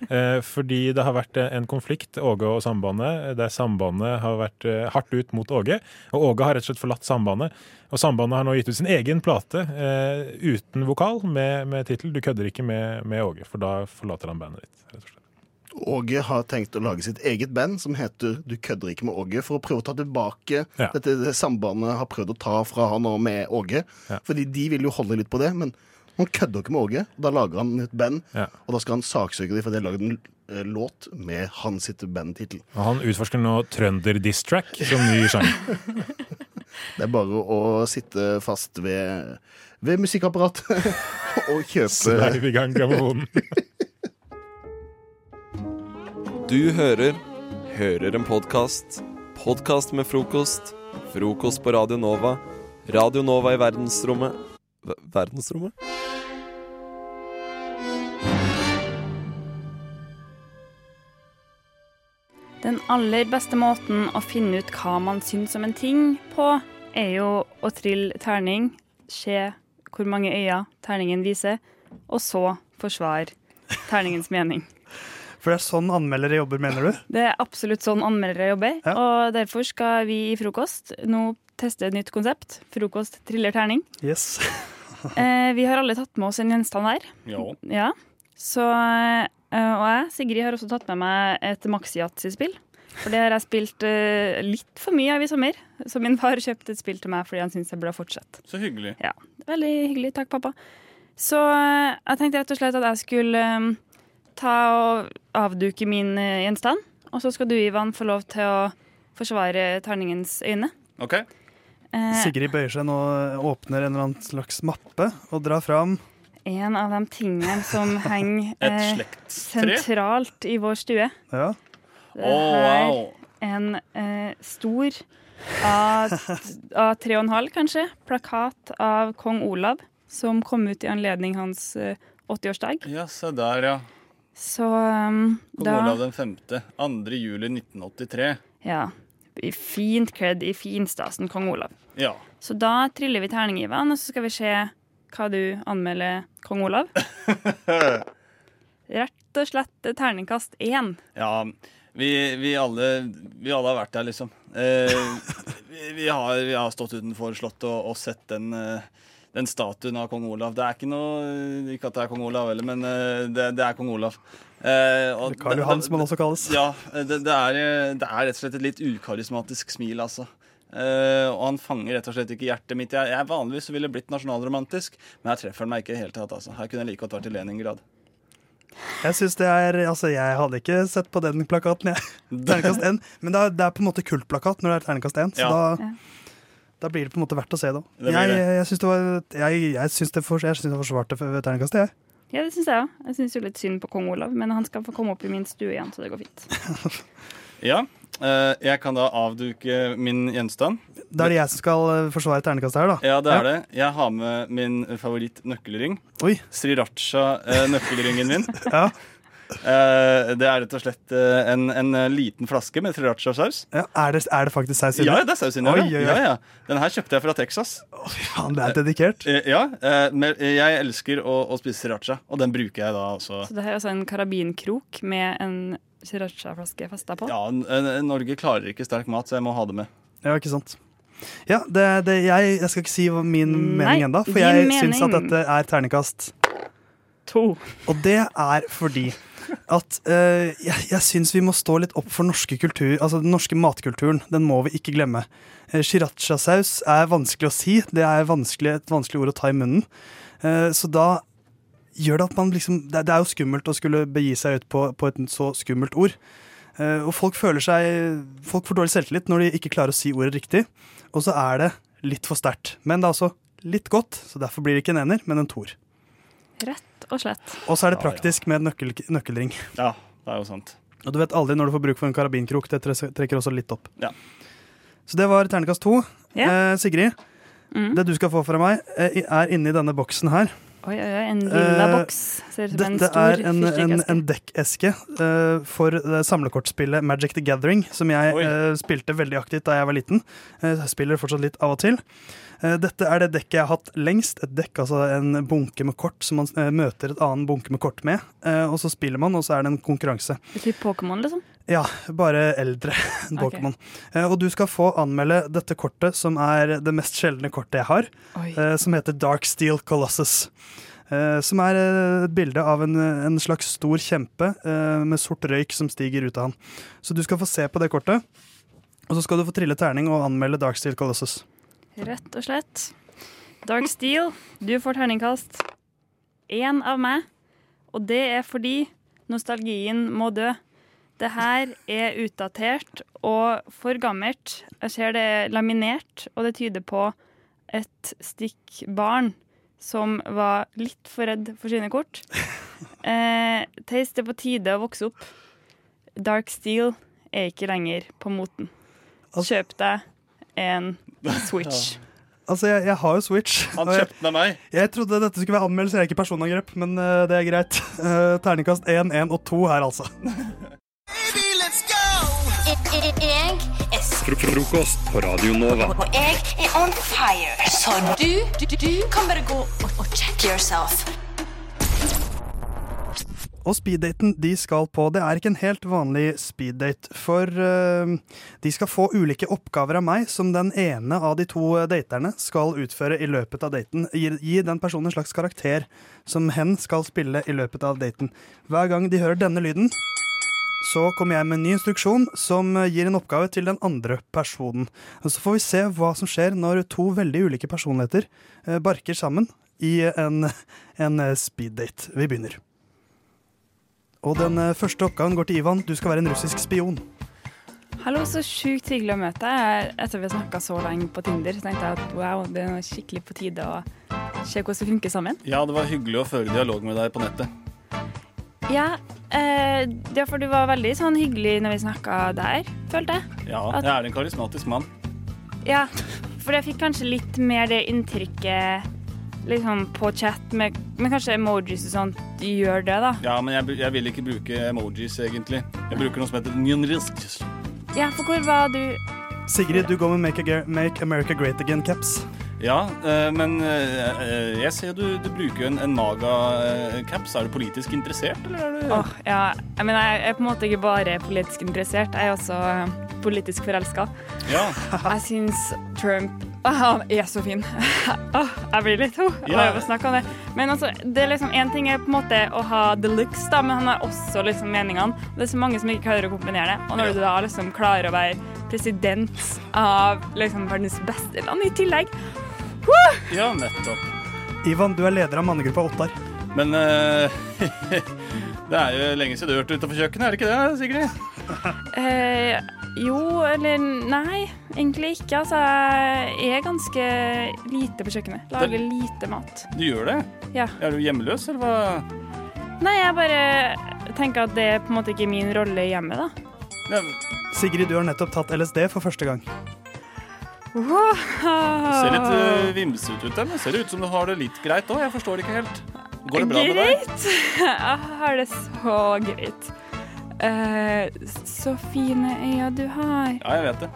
Eh, fordi det har vært en konflikt, Åge og Sambandet, der Sambandet har vært eh, hardt ut mot Åge. Og Åge har rett og slett forlatt Sambandet. Og Sambandet har nå gitt ut sin egen plate eh, uten vokal, med, med tittel 'Du kødder ikke med, med Åge', for da forlater han bandet ditt. rett og slett. Åge har tenkt å lage sitt eget band som heter Du kødder ikke med Åge, for å prøve å ta tilbake Ja. dette det sambandet har prøvd å ta fra han og med Åge. Fordi de vil jo holde litt på det, men han kødder ikke med Åge. Da lager han et band, og da skal han saksøke dem for de har lagd en eh, låt med hans sitt bandtittel. Og han utforsker nå trønder diss track som ny sjanger. Det er bare å sitte fast ved, ved musikkapparatet og kjøpe Sveiv i gang grammofonen. Du hører Hører en podkast. Podkast med frokost. Frokost på Radio Nova. Radio Nova i verdensrommet v Verdensrommet? Den aller beste måten å finne ut hva man syns om en ting på, er jo å trille terning, se hvor mange øyne terningen viser, og så forsvare terningens mening. For det er sånn anmeldere jobber, mener du? Det er absolutt sånn anmeldere jobber, og derfor skal vi i Frokost nå teste et nytt konsept. Frokost triller terning. Yes. Eh, vi har alle tatt med oss en gjenstand hver. Ja. Ja. Så, eh, og jeg, Sigrid, har også tatt med meg et maxi-yatzy-spill. For det har jeg spilt uh, litt for mye av i sommer. Så min far kjøpte et spill til meg fordi han syntes jeg burde fortsette. Så hyggelig. Ja, Veldig hyggelig. Takk, pappa. Så eh, jeg tenkte rett og slett at jeg skulle eh, ta og avduke min eh, gjenstand. Og så skal du, Ivan, få lov til å forsvare terningens øyne. OK. Eh, Sigrid bøyer seg nå, åpner en eller annen slags mappe og drar fram En av de tingene som henger Et eh, sentralt i vår stue. Ja. Det er wow. en eh, stor av, av tre og en halv, kanskje, plakat av kong Olav, som kom ut i anledning hans eh, 80-årsdag. Ja, se der, ja. Så um, da Olav den femte. 2. juli 1983. Ja. I fint kledd i finstasen kong Olav. Ja. Så da triller vi terning, Ivan, og så skal vi se hva du anmelder kong Olav. Rett og slett terningkast én. Ja, vi, vi, alle, vi alle har vært der, liksom. Eh, vi, vi, har, vi har stått utenfor Slottet og, og sett den, eh, den statuen av kong Olav. Det er ikke noe Ikke at det er kong Olav heller, men eh, det, det er kong Olav. Eh, og Karl Johan, som han også kalles. Ja, det, det, er, eh, det er rett og slett et litt ukarismatisk smil, altså. Eh, og han fanger rett og slett ikke hjertet mitt. Jeg, jeg Vanligvis så ville blitt nasjonalromantisk, men her treffer han meg ikke i det hele tatt. Altså. Her kunne jeg like godt vært i Leningrad. Jeg synes det er, altså jeg hadde ikke sett på den plakaten, jeg. Terningkast 1. Men det er, det er på en måte kultplakat når det er terningkast 1, så Ja. da, da blir det på en måte verdt å se det. Det blir Jeg, jeg syns det var Jeg, jeg syns det, for, synes det forsvarte for terningkastet, jeg. Ja, det syns jeg òg. Jeg syns jo litt synd på kong Olav, men han skal få komme opp i min stue igjen, så det går fint. Ja, eh, jeg kan da avduke min gjenstand. Da er det jeg som skal eh, forsvare ternekastet her, da. Ja, det er det. Jeg har med min favoritt-nøkkelring. Oi. Sriracha-nøkkelringen min. Ja. Eh, det er rett og slett eh, en, en eh, liten flaske med sriracha-saus. Ja, er, det, er det faktisk saus inni? Ja, det er saus inni. Ja, ja. Den her kjøpte jeg fra Texas. Faen, det er dedikert. Ja, eh, men jeg elsker å, å spise sriracha, og den bruker jeg da også. Så det her er altså en karabinkrok med en sriracha-flaske festa på. Ja, Norge klarer ikke sterk mat, så jeg må ha det med. Ja, ikke sant. Ja, det, det, jeg, jeg skal ikke si min Nei, mening ennå, for jeg syns at dette er terningkast To. Og det er fordi at uh, jeg, jeg syns vi må stå litt opp for norske kultur, altså den norske matkulturen. Den må vi ikke glemme. Uh, Sriracha-saus er vanskelig å si. Det er vanskelig, et vanskelig ord å ta i munnen. Uh, så da gjør det at man liksom Det, det er jo skummelt å skulle begi seg ut på, på et så skummelt ord. Uh, og folk føler seg Folk får dårlig selvtillit når de ikke klarer å si ordet riktig. Og så er det litt for sterkt. Men det er altså litt godt, så derfor blir det ikke en ener, men en toer. Rett og slett. Og så er det praktisk med en nøkkel, nøkkelring. Ja, det er jo sant. Og du vet aldri når du får bruk for en karabinkrok. Det trekker også litt opp. Ja. Så det var ternekast to. Ja. Eh, Sigrid, Mm. det du skal få fra meg, eh, er inni denne boksen her. Oi, oi, oi, en lilla Eh, boks. Ser ut som en Dette stor er en, en, en dekkeske eh, for samlekortspillet Magic the Gathering, som jeg spilte veldig aktivt da jeg var liten. Jeg spiller fortsatt litt av og til. Eh, dette er det dekket jeg har hatt lengst. Et dekk, altså en bunke med kort som man eh, møter et annen bunke med kort med. Eh, og så spiller man, og så er det en konkurranse. Typ Pokémon, liksom? Ja, bare eldre enn Pokémon. Okay. og du skal få anmelde dette kortet, som er det mest sjeldne kortet jeg har, Oi. som heter Dark Steel Colossus. Som er et bilde av en, en slags stor kjempe med sort røyk som stiger ut av han. Så du skal få se på det kortet, og så skal du få trille terning og anmelde Dark Steel Colossus. Rett og slett. Dark Steel, du får terningkast én av meg. Og det er fordi nostalgien må dø. Det her er utdatert og for gammelt. Jeg ser det er laminert, og det tyder på et stikk barn som var litt for redd for sine kort. Eh, Theis, det er på tide å vokse opp. Dark Steel er ikke lenger på moten. Kjøp deg en Switch. Altså, jeg, jeg har jo Switch. Han jeg- kjøpte den av meg. Jeg trodde dette skulle være anmeldelse, jeg er ikke personangrep, men uh, det er greit. Uh, terningkast 1, 1 og 2 her, altså. Jeg er Frokost på Radio Nova. og jeg er on fire. Så du, du, du kan bare gå og, og check yourself. Og speeddaten de skal på, det er ikke en helt vanlig speeddate, for uh, de skal få ulike oppgaver av meg som den ene av de to daterne skal utføre i løpet av daten. Gi, gi den personen en slags karakter som hen skal spille i løpet av daten. Hver gang de hører denne lyden, så kommer jeg med en ny instruksjon som eh, gir en oppgave til den andre personen. Og så får vi se hva som skjer når to veldig ulike personligheter eh, barker sammen i en, en eh, speeddate. Vi begynner. Og den eh, første oppgaven går til Ivan. Du skal være en russisk spion. Hallo, så sjukt hyggelig å møte deg. Etter vi har snakka så lenge på Tinder, så tenkte jeg at wow, det er skikkelig på tide å se hvordan vi funker sammen. Ja, det var hyggelig å føre dialog med deg på nettet. Ja, eh, ja, for du var veldig sånn hyggelig når vi snakka der, følte jeg. Ja, At- jeg er en karismatisk mann. Ja, for jeg fikk kanskje litt mer det inntrykket liksom på chat, med, med kanskje emojis og sånt. De gjør det, da. Ja, men jeg, jeg vil ikke bruke emojis, egentlig. Jeg bruker noe som heter nynrisk. Ja, for hvor var du Sigrid, du går med Make, a, Make America Great Again-caps. Ja, eh, men eh, eh, jeg ser du, du bruker en, en Naga-caps. Er du politisk interessert, eller er du oh, ja. Jeg mener, jeg er på en måte ikke bare politisk interessert, jeg er også politisk forelska. Ja. Jeg syns Trump Han er så fin. Oh, jeg blir litt ho av å snakke om det. Men altså, det er liksom én ting er på en måte å ha the looks, da, men han har også liksom meningene. Det er så mange som ikke klarer å kombinere det. Og når du da liksom klarer å være president av liksom verdens beste land i tillegg Woo! Ja, nettopp. Ivan, du er leder av mannegruppa Ottar. Men uh, det er jo lenge siden du har vært utenfor kjøkkenet, er det ikke det, Sigrid? Eh, jo, eller nei, egentlig ikke. Altså, jeg er ganske lite på kjøkkenet. Lager Det- lite mat. Du gjør det? Ja. Er du hjemmeløs, eller hva? Nei, jeg bare tenker at det er på en måte ikke min rolle i hjemmet, da. Sigrid, du har nettopp tatt LSD for første gang. Du ser litt uh, vimsete ut der, men ser det ut som du har det litt greit òg. Jeg forstår det ikke helt. Går det bra med deg? Greit. Jeg har det så greit. Eh, så fine øyne du har. Ja, jeg vet det.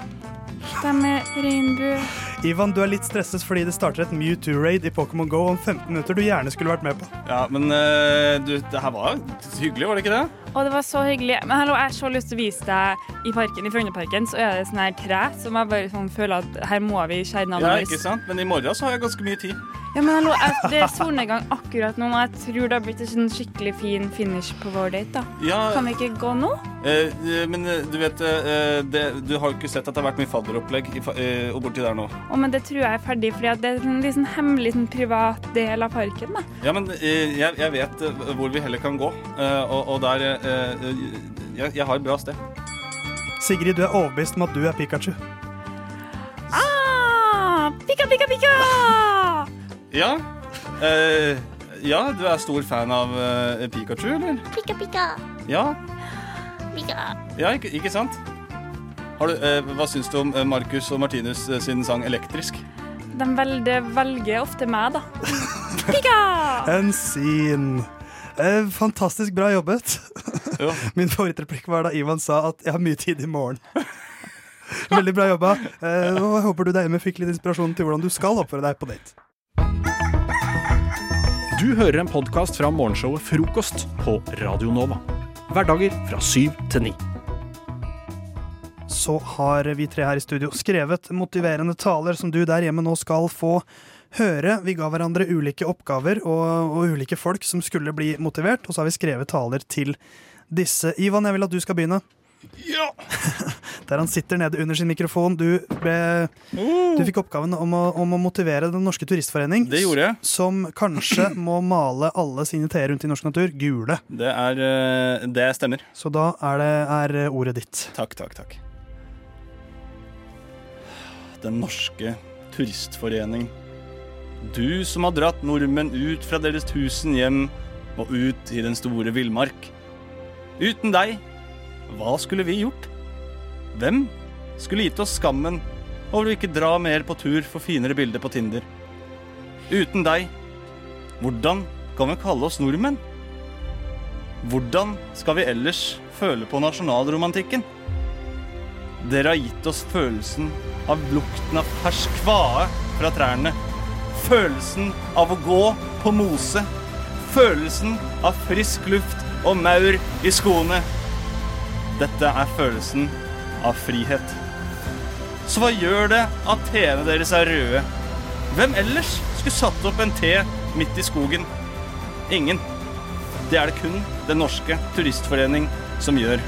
De er regnbue. Ivan, du er litt stresset fordi det starter et Mewtwo-raid i Pokémon GO om 15 minutter du gjerne skulle vært med på. Ja, men uh, du, det her var hyggelig, var det ikke det? Og det var så hyggelig. Men hallo, jeg har så lyst til å vise deg i parken, i Frognerparken, så er det sånn her tre som jeg bare sånn føler at her må vi skjære navnet Ja, ikke sant? Men i morgen så har jeg ganske mye tid. Ja, men hallo, jeg, det er solnedgang akkurat nå, og jeg tror det har blitt en sånn skikkelig fin finish på vår date, da. Ja. Kan vi ikke gå nå? Eh, eh, men eh, du vet, eh, det, du har jo ikke sett at det har vært mye fadderopplegg i fa- eh, og borti der nå. Å, men det tror jeg er ferdig, fordi at det er en sånn hemmelig sånn privat del av parken, da. Ja, men eh, jeg, jeg vet eh, hvor vi heller kan gå, eh, og, og der eh, eh, jeg, jeg har et bra sted. Sigrid, du er overbevist om at du er Pikachu. Ah, pika, pika, pika! Ja. Eh, ja, du er stor fan av eh, Pikachu, eller? Pika, pika, Ja, pika. ja ikke, ikke sant? Har du, eh, hva syns du om eh, Marcus og Martinus eh, sin sang 'Elektrisk'? De velger, velger ofte meg, da. Pika! En scene. Eh, fantastisk bra jobbet. Min favorittreplikk var da Ivan sa at 'jeg har mye tid i morgen'. Veldig bra jobba. Eh, og jeg håper du der hjemme fikk litt inspirasjon til hvordan du skal oppføre deg på date. Du hører en podkast fra morgenshowet Frokost på Radio Nova. Hverdager fra syv til ni. Så har vi tre her i studio skrevet motiverende taler som du der hjemme nå skal få høre. Vi ga hverandre ulike oppgaver og, og ulike folk som skulle bli motivert, og så har vi skrevet taler til disse. Ivan, jeg vil at du skal begynne. Ja! Der han sitter nede under sin mikrofon. Du, ble, du fikk oppgaven om å, om å motivere Den norske turistforening. Det gjorde jeg. Som kanskje må male alle sine T-er rundt i norsk natur gule. Det, er, eh, det stemmer. Så da er, det, er ordet ditt. Takk, takk, takk. Den norske turistforening. Du som har dratt nordmenn ut fra deres tusen hjem og ut i den store villmark. Uten deg, hva skulle vi gjort? Hvem skulle gitt oss skammen over å ikke dra mer på tur for finere bilder på Tinder? Uten deg, hvordan kan vi kalle oss nordmenn? Hvordan skal vi ellers føle på nasjonalromantikken? Dere har gitt oss følelsen av lukten av fersk kvae fra trærne. Følelsen av å gå på mose. Følelsen av frisk luft og maur i skoene. Dette er følelsen av frihet. Så hva gjør det at T-ene deres er røde? Hvem ellers skulle satt opp en T midt i skogen? Ingen. Det er det kun Den norske turistforening som gjør.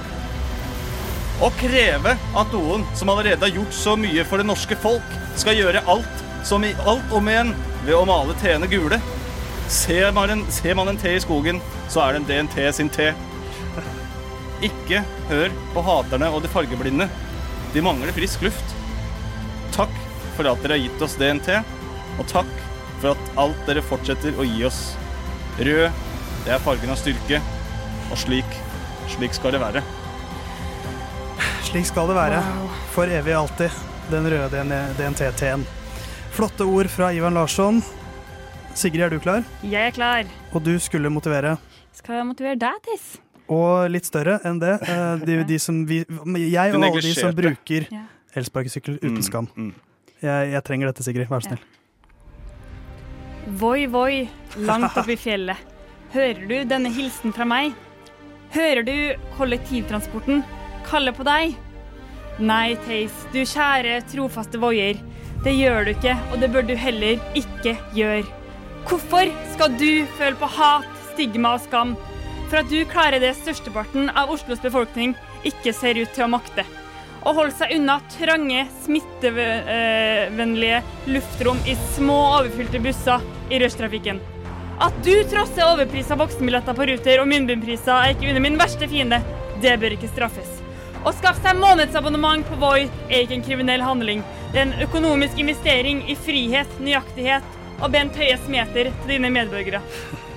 Å kreve at noen som allerede har gjort så mye for det norske folk, skal gjøre alt som i alt om igjen ved å male T-ene gule. Ser man, en, ser man en T i skogen, så er det en DNT sin T. Ikke hør på haterne og de fargeblinde. De mangler frisk luft. Takk for at dere har gitt oss DNT, og takk for at alt dere fortsetter å gi oss. Rød, det er fargen av styrke, og slik, slik skal det være. Slik skal det være. For evig og alltid. Den røde DNT-T-en. Flotte ord fra Ivan Larsson. Sigrid, er du klar? Jeg er klar. Og du skulle motivere. Skal jeg motivere deg, Tiss? Og litt større enn det. eh, De, de som vi, jeg og alle de som bruker Ja. elsparkesykkel uten Mm, skam. mm. Jeg, jeg trenger dette, Sigrid. Vær så snill. Voi, voi, langt oppi i fjellet. Hører du denne hilsen fra meg? Hører du kollektivtransporten kalle på deg? Nei, Theis, du kjære, trofaste voier. Det gjør du ikke, og det bør du heller ikke gjøre. Hvorfor skal du føle på hat, stigma og skam for at du klarer det størsteparten av Oslos befolkning ikke ser ut til å makte? Å holde seg unna trange, smittevennlige luftrom i små, overfylte busser i rushtrafikken. At du trosser overprisa voksenbilletter på Ruter og munnbindpriser er ikke under min verste fiende. Det bør ikke straffes. Å skaffe seg månedsabonnement på Voi er ikke en kriminell handling. En økonomisk investering i frihet, nøyaktighet og Bent Høies meter til dine medborgere.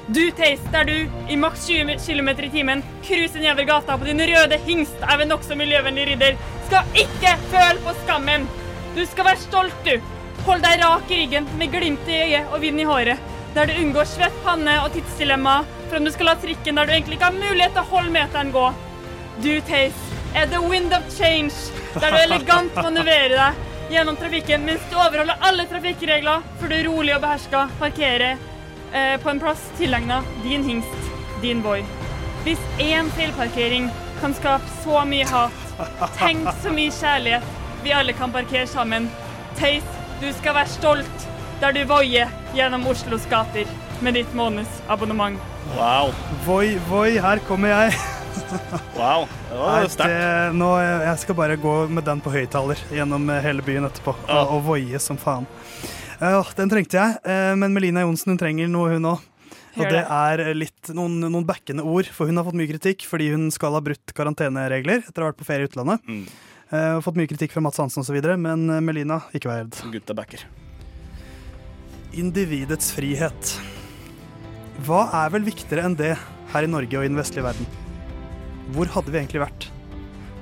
Du, Theis, der du i maks 20 km i timen cruiser nedover gata på din røde hingst av en nokså miljøvennlig ridder, skal ikke føle på skammen. Du skal være stolt, du. Hold deg rak i ryggen med glimt i øyet og vind i håret. Der du unngår svett panne og tidsdilemma for om du skal la trikken der du egentlig ikke har mulighet til å holde meteren gå. Du, Theis, er the wind of change, der du elegant manøvrerer deg gjennom trafikken mens du overholder alle trafikkregler før du rolig og beherska parkerer eh, på en plass tilegna din hingst, din boy. Hvis én feilparkering kan skape så mye hat, tenk så mye kjærlighet vi alle kan parkere sammen. Theis, du skal være stolt der du voier gjennom Oslos gater med ditt månedsabonnement. Wow. Voi, voi, her kommer jeg. Wow. Det var sterkt. jeg skal bare gå med den på høyttaler gjennom eh, hele byen etterpå. Ja. Og, og voie som faen. Uh, den trengte jeg, uh, men Melina Johnsen hun trenger noe, hun òg. Og det er litt noen, noen backende ord, for hun har fått mye kritikk fordi hun skal ha brutt karanteneregler etter å ha vært på ferie i utlandet. Mm. Uh, fått mye kritikk fra Mats Hansen osv., men Melina, ikke vær redd. Gutta backer. Individets frihet. Hva er vel viktigere enn det her i Norge og i den vestlige verden? Hvor hadde vi egentlig vært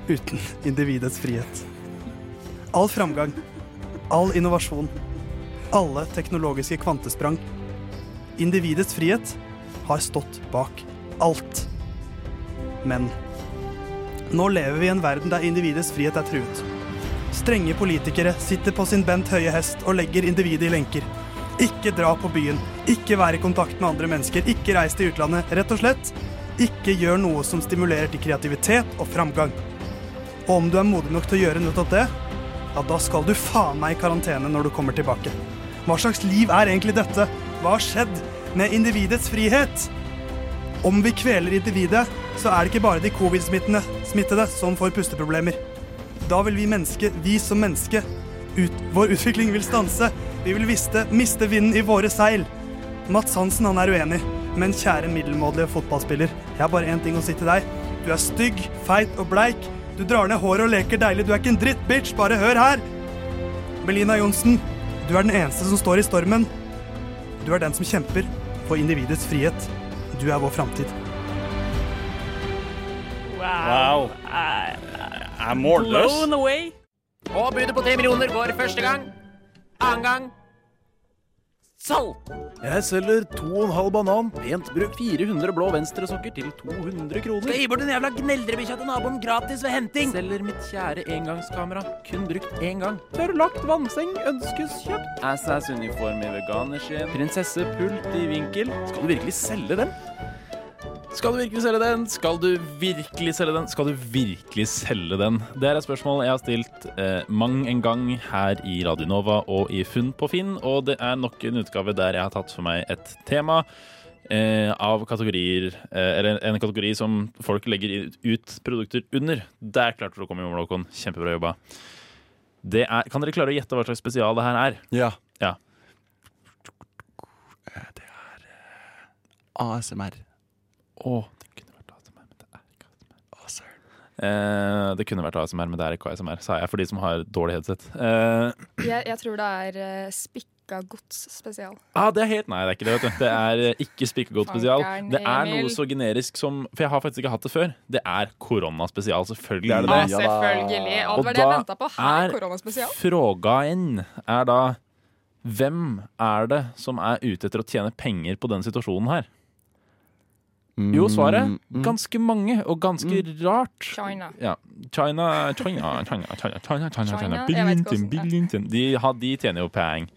uten individets frihet? All framgang, all innovasjon, alle teknologiske kvantesprang. Individets frihet har stått bak alt. Men nå lever vi i en verden der individets frihet er truet. Strenge politikere sitter på sin bent høye hest og legger individet i lenker. Ikke dra på byen, ikke være i kontakt med andre mennesker, ikke reis til utlandet. Rett og slett, ikke gjør noe som stimulerer til kreativitet og framgang. Og om du er modig nok til å gjøre nettopp det, ja, da skal du faen meg i karantene når du kommer tilbake. Hva slags liv er egentlig dette? Hva har skjedd med individets frihet? Om vi kveler individet, så er det ikke bare de covid-smittede smittede som får pusteproblemer. Da vil vi menneske, vi som menneske, ut, vår utvikling vil stanse. Vi vil viste, miste vinden i våre seil. Mats Hansen han er uenig, men kjære middelmådige fotballspiller, jeg har bare én ting å si til deg. Du er stygg, feit og bleik. Du drar ned håret og leker deilig. Du er ikke en dritt, bitch. Bare hør her. Melina Johnsen, du er den eneste som står i stormen. Du er den som kjemper for individets frihet. Du er vår framtid. Wow. Jeg er målløs. Blown away. Og budet på tre millioner går første gang. Annen gang salg. Jeg selger to og en halv banan, pent brukt 400 blå venstresokker til 200 kroner. Skal gi bort den jævla gneldrebikkja til naboen gratis ved henting. Selger mitt kjære engangskamera, kun brukt én gang. Tørrlagt vannseng ønskes kjøpt. Assas-uniform i veganerskinn. Prinsessepult i vinkel. Skal du virkelig selge den? Skal du virkelig selge den? Skal du virkelig selge den? Skal du virkelig selge den? Det er et spørsmål jeg har stilt eh, mang en gang her i Radio Nova og i Funn på Finn, og det er nok en utgave der jeg har tatt for meg et tema eh, av kategorier eh, Eller en kategori som folk legger ut produkter under. Der klarte du å komme i mål, Håkon. Kjempebra jobba. Det er, kan dere klare å gjette hva slags spesial det her er? Ja. ja. Det er ASMR. Å, det kunne vært ASMR, men det er ikke ASMR. Eh, det kunne vært ASMR, men det er ikke ASMR, sa jeg for de som har dårlig headset. Eh, Jeg, jeg tror det er uh, spikka gods spesial. ah, det er helt Nei, det er ikke det. vet du Det er eh, ikke Spikegodt spesial. Det er noe så generisk som For jeg har faktisk ikke hatt det før. Det er koronaspesial. Selvfølgelig er det det. Ja, selvfølgelig. Og det var det jeg ventet på. Her, koronaspesial. Frågaen er da Hvem er det som er ute etter å tjene penger på den situasjonen her? Jo, svaret ganske mange, og ganske rart. China. Ja. China, China, China, China, China, China, China. Billions billions de, de tjener jo peng.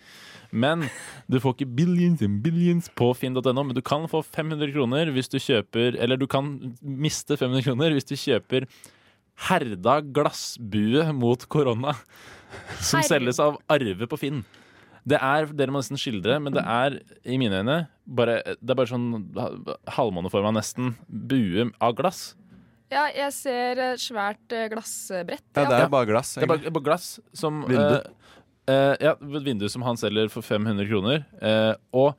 Men du får ikke billions and billions på finn.no, men du kan få 500 kroner hvis du kjøper Eller du kan miste 500 kroner hvis du kjøper herda glassbue mot korona. Som selges av Arve på Finn. Det er, Dere må nesten skildre, men det er i mine øyne bare, det er bare sånn halvmåneforma nesten bue av glass. Ja, jeg ser et svært eh, glassbrett. Ja, det er bare glass. Det er bare, bare glass som Vindu. Uh, uh, Ja, vindu som han selger for 500 kroner. Uh, og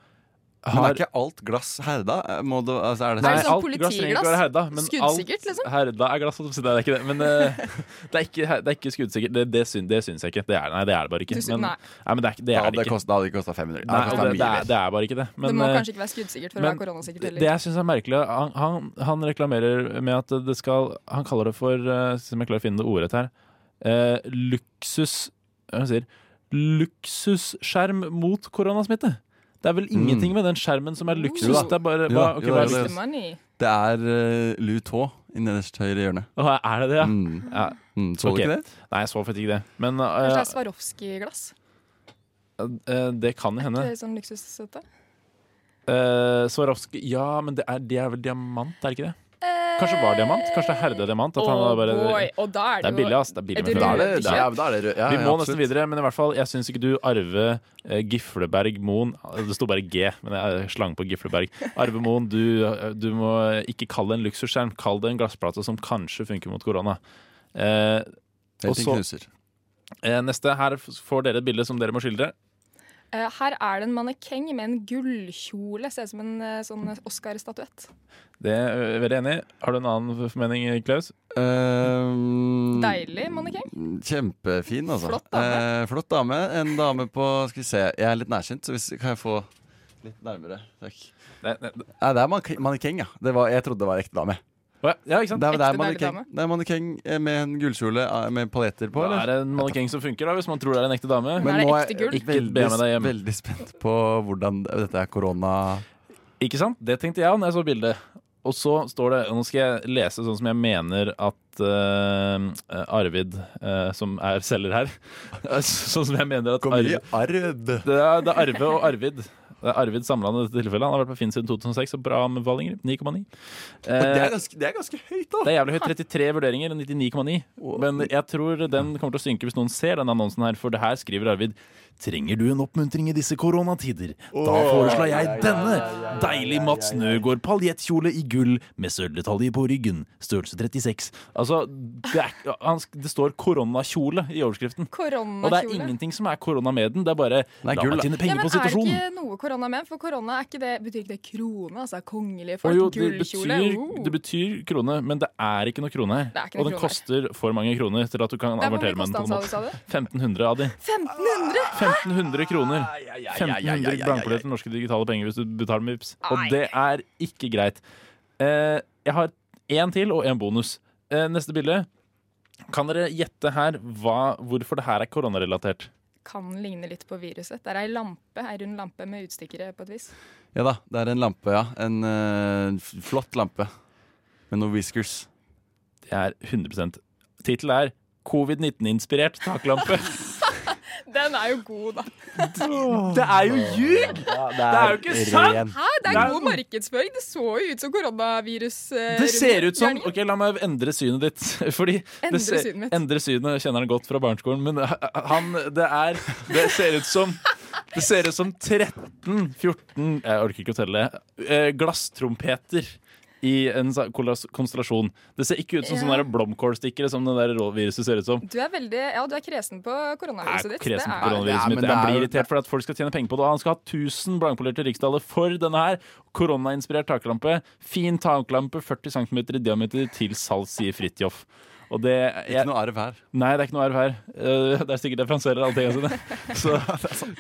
Men har er ikke alt glass herda? Må det, altså, er det Nei, sånn alt glass trenger ikke være herda. Men Skuddsikkert, alt liksom? herda er glass. Det er ikke det. Men uh, det, er ikke, det er ikke skuddsikkert. Det, det, syns, det syns jeg ikke. Det er, nei, det er det bare ikke. Men, nei. men det er, ikke- det er Ja, det kost- det hadde ikke kosta 500. Nei, det, det, det, er, det er bare ikke det. Men, det må eh, kanskje ikke være skuddsikkert for å være koronasikkert det, heller. det jeg syns er merkelig, han, han, han reklamerer med at det skal Han kaller det for, eh, som jeg klarer å finne det ordrett her, uh, luksus Hva sier Luksusskjerm mot koronasmitte. Det er vel ingenting med den skjermen som er luksus. Jo. Det er bare Jo okay, jo hva er da. Det er uh, Louis Tå i nederst høyre hjørne. Å, er det det, ja? Mm. ja. Mm, så du ikke det? Nei, jeg så faktisk ikke det. Men Kanskje det eh, er Swarovski-glass? Uh, det kan jo Er Det er sånn luksussete? Uh, Swarovski Ja, men det er, det er vel diamant, er det ikke det? Kanskje var diamant? Kanskje det er herda diamant? At han Oh har bare, og da er det det er billig, ass. Det er billig med rødkjøp. Da er det- da er- er det rød- ja, Vi må ja, nesten videre, men i hvert fall, jeg syns ikke du Arve eh, Gifleberg Moen Det sto bare G, men jeg slang på Gifleberg. Arve Moen, du, du må ikke kalle det en luksusskjerm. Kall det en glassplate som kanskje funker mot korona. Eh, og Helt så- knuser. eh, neste. Her får dere et bilde som dere må skildre. Eh, Her er det en mannekeng med en gullkjole. Ser ut som en eh, sånn Oscar-statuett. Det er jeg veldig enig i. Har du en annen formening, Klaus? Um, Deilig mannekeng. Kjempefin, altså. Flott dame. Eh, flott dame. En dame på Skal vi se, jeg er litt nærsynt, så hvis, kan jeg få litt nærmere? Takk. Nei, nei, Nei, det er mannekeng, ja. Det var, jeg trodde det var ekte dame. Ja, ikke sant? Det er, det er Ekte mannekeng, det er mannekeng eh, med en gullkjole eh, med paljetter på, Da eller? er det en mannekeng som funker, da, hvis man tror det er en ekte dame. Men nå er jeg hjem. veldig spent på hvordan dette er korona... Ikke sant? Det tenkte jeg når jeg så bildet. Og så står det Nå skal jeg lese sånn som jeg mener at uh, Arvid, uh, som er selger her Sånn som jeg mener at Hvor mye Arv? Det er, det er Arve og Arvid. Det er Arvid Samland i dette tilfellet. Han har vært på Finn siden 2006, og bra anbefalinger. 9,9. det er ganske- det er ganske høyt, da! Det er jævlig høyt. 33 vurderinger, 99,9. Men jeg tror den kommer til å synke hvis noen ser denne annonsen her, for det her skriver Arvid. Trenger du en oppmuntring i disse koronatider? Da foreslår jeg denne! Deilig Mats Nøgaard paljettkjole i gull med sølvdetaljer på ryggen. Størrelse 36. Altså, det, er, han, det står koronakjole i overskriften. Og det er ingenting som er korona med den. Det er bare la gull, meg tjene penger ja, men på situasjonen. Er det ikke noe korona med? For korona er ikke det, betyr ikke det krone? Altså kongelige folk? jo, det Gullkjole? betyr, oh. det betyr krone, men det er ikke noe krone her. Er og den koster for mange kroner til at du kan er avertere med den. på en måte. 1500 av de. 1500? 1500 kroner. ja, ja, ja, 1500 ja, blankbilletter til norske digitale penger hvis du betaler med VIPs Og det er ikke greit. Eh, jeg har én til og én bonus. Eh, neste bilde. Kan dere gjette her hva, hvorfor det her er koronarelatert? Kan ligne litt på viruset. Det er ei lampe, ei rund lampe med utstikkere på et vis. Ja da, det er en lampe, ja. En uh, flott lampe. Med noen whiskers. Det er 100% Tittel er Covid-19-inspirert taklampe. Den er jo god, da. Det er jo ljug! det, er jo ikke sant! Hæ? Det er god markedsføring. Det så jo ut som koronavirus. eh, Det ser ut som. Ok, La meg endre synet ditt. Fordi Endre det ser, synet mitt. Endre synet kjenner han godt fra barneskolen, men han Det er Det ser ut som Det ser ut som 13-14 Jeg orker ikke å telle. det Glasstrompeter i en konstellasjon. Det ser ikke ut som Ja. sånne blomkålstikkere som det der viruset ser ut som. Du er veldig Ja, du er kresen på koronaviruset ditt. Kresen på koronaviruset Ja, mitt. Jeg blir irritert for at folk skal tjene penger på det. Han skal ha 1000 blankpolerte riksdaler for denne her. Koronainspirert taklampe. Fin taklampe, 40 cm i diameter, til salgs, sier Fridtjof. Og det Ikke noe arv her. Nei, det er ikke noe arv her. Uh, det er sikkert det franserer alle tingene sine. Så,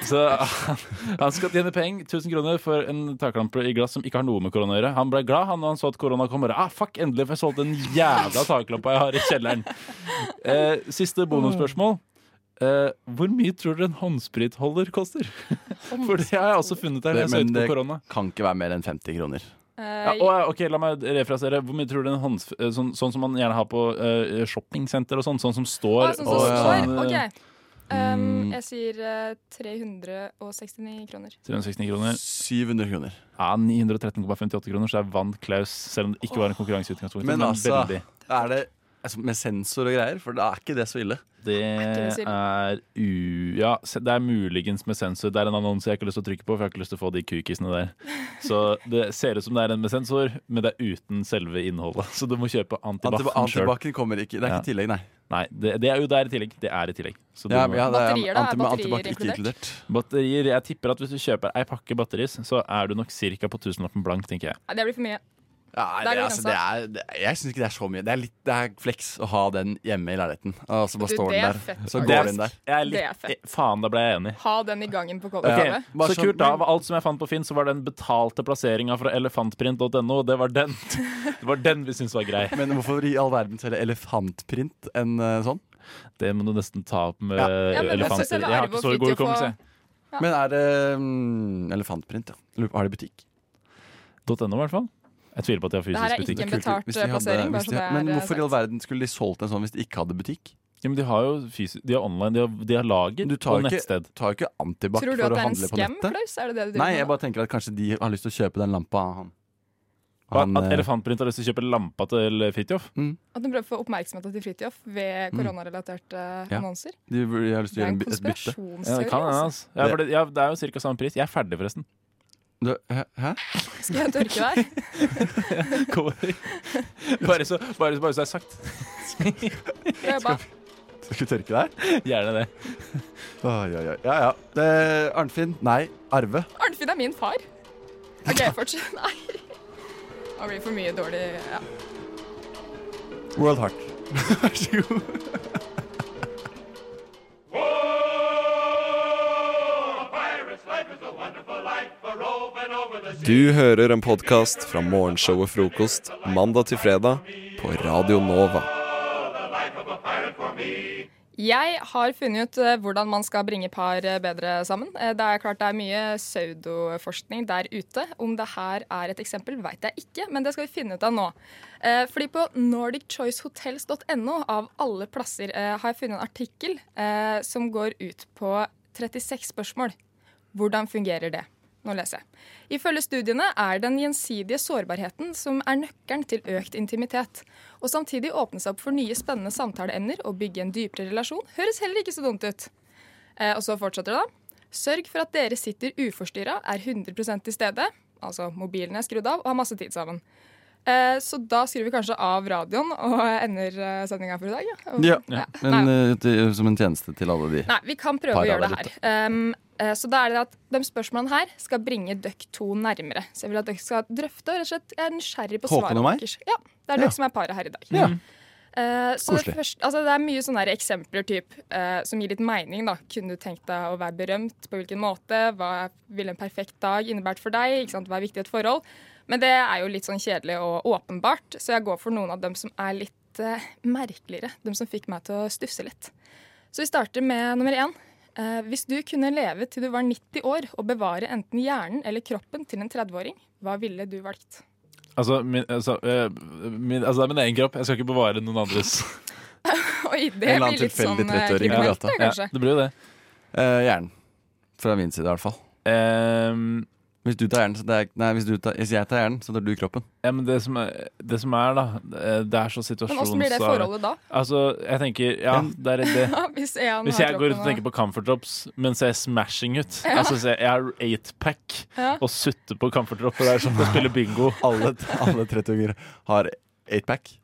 så han, han skal tjene penger, 1000 kroner, for en taklampe i glass som ikke har noe med korona å gjøre. Han ble glad han, han så at korona kom. Bare, ah, fuck, endelig får jeg solgt den jævla taklampa jeg har i kjelleren. Uh, siste bonusspørsmål. Uh, hvor mye tror dere en håndspritholder koster? For det har jeg også funnet her. Det, men det korona. kan ikke være mer enn 50 kroner. Ja, og, ok, La meg refrasere. Hvor mye tror du en hånds... eh, Sånn, sånn som man gjerne har på uh, shoppingsenter og sånn? Sånn som står Ah, sånn som og står. sånn, eh, OK. Um, mm. jeg sier uh, 369 kroner. 369 kroner. 700 kroner. Ja, 913,58 kroner, så er vant Klaus, selv om det ikke var en konkurranseutgangspunkt. Men altså, veldig. er det altså, med sensor og greier? For da er ikke det så ille. Det er u... Ja, det er muligens med sensor. Det er en annonse jeg ikke har lyst til å trykke på, for jeg har ikke lyst til å få de kukisene der. Så det ser ut som det er en med sensor, men det er uten selve innholdet. Så du må kjøpe antibac sjøl. Antibac-en kommer ikke. Det er ikke i tillegg, nei. Nei, det, det er jo der i tillegg. Det er i tillegg. Så du Ja, må- ja, det er Batterier, da? Er batterier inkludert? Batterier, Jeg tipper at hvis du kjøper ei pakke batteris, så er du nok ca. på tusenlappen blank, tenker jeg. Ja, det blir for mye. Ja, det, altså, det er, det, jeg syns ikke det er så mye. Det er litt det er flex å ha den hjemme i leiligheten. Og så bare Du, står den er der. fett, Så går den der. Jeg er litt, Det er fett. eh, Faen, da ble jeg enig. Ha den i gangen på kollektivet. Okay. Så kult da, Av alt som jeg fant på Finn, så var den betalte plasseringa fra elefantprint.no. Det var den Det var den vi syntes var grei. Men hvorfor i all verden selge elefantprint enn uh, sånn? Det må du nesten ta opp med Ja. Ja, elefanter. selve Jeg har ikke så god hukommelse. Ja. Men er det um, elefantprint, ja. Har de butikk? .no, i hvert fall. Jeg tviler på at de har Det her er fysisk butikk. ikke en betalt Hvis de hadde- plassering, hvis de- det er, Men eh, hvorfor i all verden skulle de solgt en sånn hvis de ikke hadde butikk? Ja, men de har jo fysisk, de har online, de har, de har lager Du tar og ikke, nettsted. tar jo ikke antibac du for å det er en handle på nettet. Tror du at det er en skam, Klaus? Nei, jeg bare tenker at kanskje de har lyst til å kjøpe den lampa. Han. At, Han, at eh, Elefantprint har lyst til å kjøpe lampa til Fridtjof? At de prøver å få oppmerksomhet til Fridtjof ved Mm. koronarelaterte Ja. annonser. De burde- har lyst til å Det er gjøre et bytte. Ja, det kan altså. Ja, for det, ja, det er jo ca. samme pris. Jeg er ferdig, forresten. Du, hæ? Skal jeg tørke deg? Bare så, bare, så- bare så det er sagt. Skal vi tørke deg? Gjerne det. Oi, oi, oi. Ja, ja. Det, Arnfinn. Nei, Arve. Arnfinn er min far. OK, fortsett. Nei. Det blir for mye dårlig ja. World Heart. Vær så god. Du hører en podkast fra morgenshowet Frokost mandag til fredag på Radio Nova. Jeg har funnet ut eh, hvordan man skal bringe par eh, bedre sammen. Eh, Det er klart det er mye pseudoforskning der ute. Om det her er et eksempel, vet jeg ikke, men det skal vi finne ut av nå. Fordi på nordicchoicehotels.no av alle plasser har jeg funnet en artikkel som går ut på 36 spørsmål. Hvordan fungerer det? Nå leser jeg. Ifølge studiene er den gjensidige sårbarheten som er nøkkelen til økt intimitet. Og samtidig åpne seg opp for nye spennende samtaleemner og bygge en dypere relasjon høres heller ikke så dumt ut. Eh, og så fortsetter det da. Sørg for at dere sitter uforstyrra, er 100 til stede, altså mobilen er skrudd av, og har masse tid sammen. Eh, så da skrur vi kanskje av radioen og ender uh, sendinga for i dag. Ja. Ja, ja. men eh, som en tjeneste til alle de. Nei, vi kan prøve å gjøre det her. Um, eh, så da er det at De spørsmålene her skal bringe dere to nærmere. Så jeg vil at dere skal drøfte og rett og slett er nysgjerrig på svaret deres. Ja, det er Ja. som er paret her i dag. Ja. Uh, så det, første, altså det er mye sånne eksempler typ, uh, som gir litt mening. da. Kunne du tenkt deg å være berømt? På hvilken måte? Hva ville en perfekt dag innebært for deg? Hva er viktig i et forhold? Men det er jo litt sånn kjedelig og åpenbart, så jeg går for noen av dem som er litt uh, merkeligere. De som fikk meg til å stusse litt. Så vi starter med nummer én. Eh, hvis du kunne leve til du var 90 år og bevare enten hjernen eller kroppen til en 30-åring, hva ville du valgt? Altså, min, altså, eh, min, altså, det er min egen kropp. Jeg skal ikke bevare noen andres. Oi, det en blir litt sånn tilfeldig eh, 30-åring på kriminelt, gata. det, kanskje. det blir jo det. Eh, hjernen. Fra min side, i hvert fall. Ehm, hvis du tar hjernen, så tar er, nei, hvis, du tar, hvis jeg tar hjernen, så tar du kroppen. Ja, men det som er, det som er da, eh, det er så situasjons... Men hvordan blir det forholdet da? Altså, jeg tenker, ja, det er det. Hvis en Hvis har jeg går ut og tenker på Comfort Drops, men ser smashing ut Ja. Altså, se, Jeg har 8-pack Ja. og sutter på Comfort Drop, og det er som å spille bingo. Alle, alle 30-unger har 8-pack.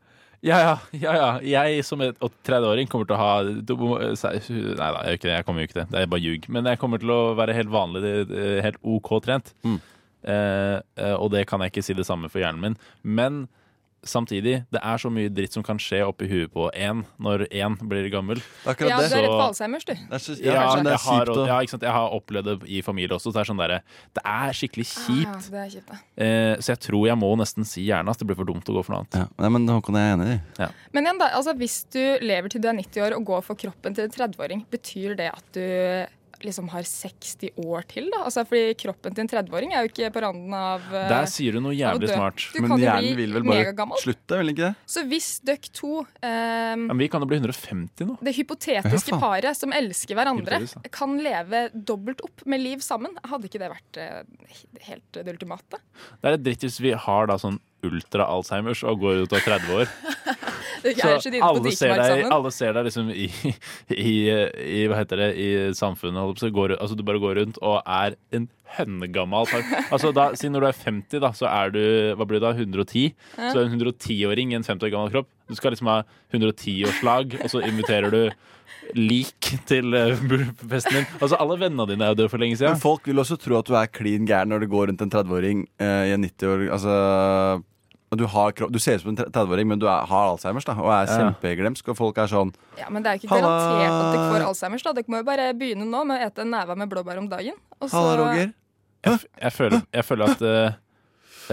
Ja, ja, ja, ja. Jeg som et 30-åring kommer til å ha Nei da, jeg ikke. Jeg kommer jo ikke det. Det er bare ljug. Men jeg kommer til å være helt vanlig, eh, helt OK trent. Mm. Eh, eh, og det kan jeg ikke si det samme for hjernen min. Men samtidig, det er så mye dritt som kan skje oppi huet på én når én blir gammel. Ja, du er redd for Alzheimers, du. Ja, Kanskje. jeg, har, ja, ikke sant? jeg har opplevd det i familie også. Så det er sånn der, Det er skikkelig Ah, kjipt. det er kjipt. Eh, så jeg tror jeg må nesten si gjerne at det blir for dumt å gå for noe annet. Nei, men Håkon er enig i. Ja. Men igjen da, altså Hvis du lever til du er 90 år og går for kroppen til en 30-åring, betyr det at du liksom har 60 år til? da? Altså Fordi kroppen til en 30-åring er jo ikke på randen av uh, Der sier du noe jævlig smart. Men hjernen vil vel bare slutte, vil ikke det? Så hvis døkk to um, Men vi kan jo bli 150 nå. det hypotetiske Ja, paret som elsker hverandre, kan leve dobbelt opp med liv sammen, hadde ikke det vært uh, helt det ultimate? Det er litt dritt hvis vi har da sånn ultra-Alzheimers og går ut er 30 år. Det så alle ser, deg, alle ser deg liksom i, i, i Hva heter det I samfunnet. holdt jeg på å si, Går, altså, du bare går rundt og er en hønnegammal far. Altså, da, si når du er 50, da, så er du Hva blir det da? 110? Så er du en 110-åring i en 50 år gammel kropp. Du skal liksom ha 110-årslag, og så inviterer du lik til eh, festen din. Altså, alle vennene dine er jo døde for lenge siden. Men folk vil også tro at du er klin gæren når du går rundt en 30-åring eh, i en 90-år Altså og du, har, du ser ut som en 30-åring, men du er, har Alzheimers da, og er Ja. kjempeglemsk. Og folk er sånn Ja, Men det er jo ikke Halla. garantert at dere får Alzheimers. da. Dere må jo bare begynne nå med å ete en neve med blåbær om dagen. og så- Halla, Roger. Jeg, jeg, føler, jeg føler at uh,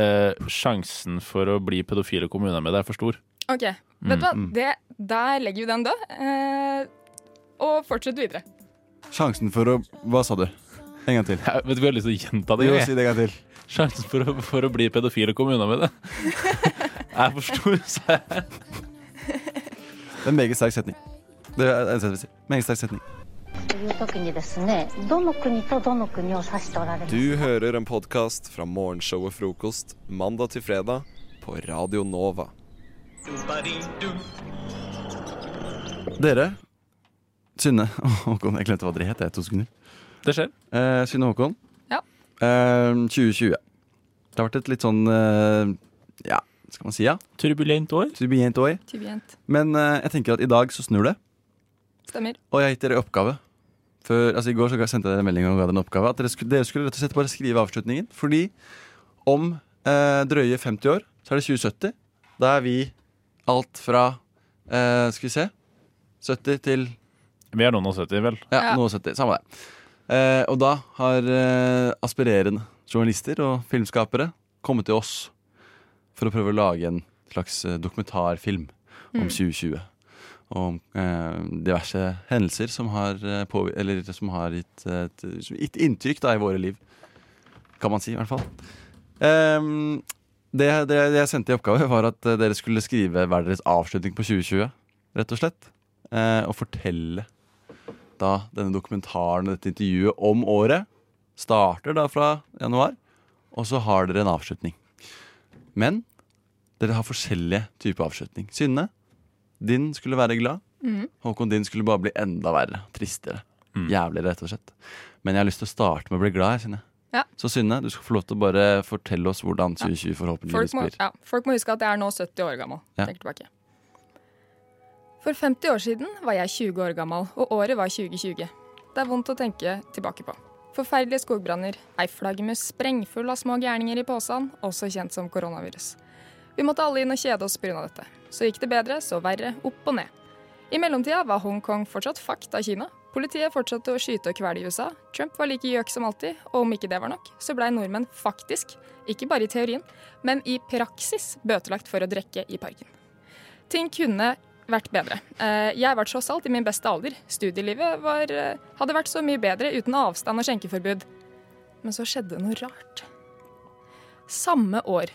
uh, sjansen for å bli pedofil i kommunen med det er for stor. Ok, vet du hva? Mm, mm. Det, Der legger vi den død. Uh, og fortsett videre. Sjansen for å Hva sa du? En gang til. Jeg, vet du, Vi har lyst til å gjenta det. Jo, si det en gang til sjansen for å, for å bli pedofil og komme unna med det er for stor, sa jeg. Det er en meget sterk setning. Det er en setning. Meget sterk setning. Du hører en podkast fra morgenshow og frokost mandag til fredag på Radio Nova. Dere, Synne og Håkon Jeg glemte hva dere het, jeg. To sekunder. Det skjer. Eh, Synne Håkon, ja. Eh, 2020. Det har vært et litt sånn uh, Ja, skal man si ja? Turbulent år. Turbulent år. Turbulent. Men uh, jeg tenker at i dag så snur det. Stemmer. Og jeg har gitt dere oppgave. For, altså I går så sendte jeg dere en melding og ga dere en oppgave. At dere skulle, dere skulle rett og slett bare skrive avslutningen. Fordi om eh, drøye 50 år så er det 2070. Da er vi alt fra eh, Skal vi se 70 til Vi er noen og 70, vel? Ja, noe 70. Samme det. Eh, og da har eh, aspirerende journalister og filmskapere kommet til oss for å prøve å lage en slags eh, dokumentarfilm om Mm. 2020. Om eh, diverse hendelser som har, eh, på, eller, som har gitt, eh, et, gitt inntrykk da, i våre liv. Kan man si, i hvert fall. Ehm, det, det, det jeg sendte i oppgave, var at dere skulle skrive hver deres avslutning på 2020. Rett og slett. Eh, og fortelle da denne dokumentaren og dette intervjuet om året. Starter da fra januar, og så har dere en avslutning. Men dere har forskjellige typer avslutning. Synne, din skulle være glad. Mm. Håkon, din skulle bare bli enda verre. Tristere. Jævligere, rett og slett. Men jeg har lyst til å starte med å bli glad. Synne. Ja. Så Synne, du skal få lov til å bare fortelle oss hvordan 2020 Folk forhåpentligvis blir. ja, folk må huske at jeg er nå 70 år gammel. Ja. Tenk tilbake. For 50 år siden var jeg 20 år gammel, og året var 2020. Det er vondt å tenke tilbake på. Forferdelige skogbranner, ei flaggermus sprengfull av små gærninger i posen, også kjent som koronavirus. Vi måtte alle inn og kjede oss pga. dette. Så gikk det bedre, så verre, opp og ned. I mellomtida var Hongkong fortsatt fucked av Kina. Politiet fortsatte å skyte og kvele i USA. Trump var like gjøk som alltid, og om ikke det var nok, så blei nordmenn faktisk, ikke bare i teorien, men i praksis bøtelagt for å drikke i parken. Ting kunne vært bedre. Eh, Jeg var tross alt i min beste alder. Studielivet var, eh, hadde vært så mye bedre uten avstand og skjenkeforbud. Men så skjedde noe rart. Samme år,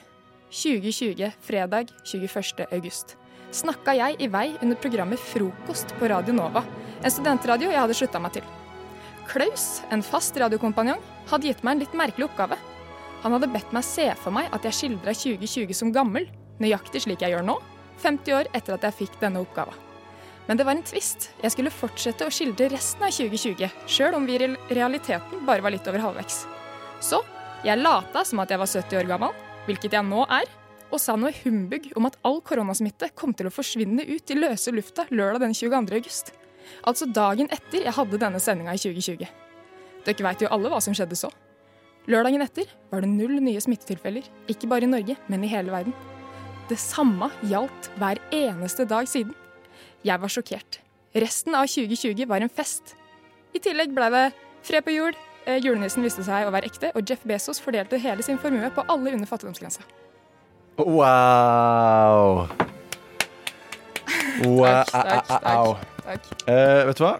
2020, fredag 21. august, snakka jeg i vei under programmet Frokost på Radio Nova, en studentradio jeg hadde slutta meg til. Klaus, en fast radiokompanjong, hadde gitt meg en litt merkelig oppgave. Han hadde bedt meg se for meg at jeg skildra 2020 som gammel, nøyaktig slik jeg gjør nå, 50 år etter at jeg fikk denne oppgava. Men det var en tvist. Jeg skulle fortsette å skildre resten av 2020, sjøl om vi i realiteten bare var litt over halvveis. Så jeg lata som at jeg var 70 år gammel, hvilket jeg nå er, og sa noe humbug om at all koronasmitte kom til å forsvinne ut i løse lufta lørdag den 22. august. Altså dagen etter jeg hadde denne sendinga i 2020. Dere veit jo alle hva som skjedde så. Lørdagen etter var det null nye smittetilfeller, ikke bare i Norge, men i hele verden. Det samme gjaldt hver eneste dag siden. Jeg var sjokkert. Resten av 2020 var en fest. I tillegg ble det fred på jord, eh, julenissen viste seg å være ekte, og Jeff Bezos fordelte hele sin formue på alle under fattigdomsgrensa. Wow! Wow. Takk, takk, takk, takk. Eh, vet du hva?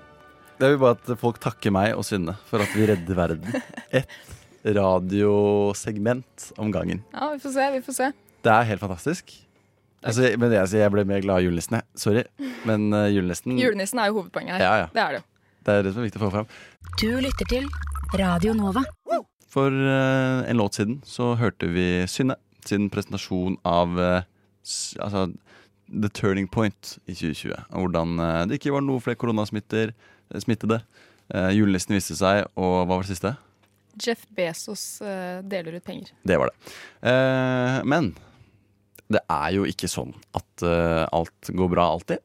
Jeg vil bare at folk takker meg og Synne for at vi redder verden. Et radiosegment om gangen. Ja, vi får se, vi får se. Det er helt fantastisk. Altså, men jeg, jeg ble mer glad julenissen. jeg. Sorry, men uh, julenissen Julenissen er jo hovedpoenget her. Ja, ja. Det er det jo. Det er det som er viktig å få fram. Du lytter til Radio Nova. For uh, en låt siden så hørte vi Synne sin presentasjon av uh, altså, The Turning Point i 2020. Og hvordan uh, det ikke var noe flere koronasmittede. smittede. Julenissen viste seg, og hva var det siste? Jeff Bezos deler ut penger. Det var det. Eh, men det er jo ikke sånn at uh, alt går bra alltid.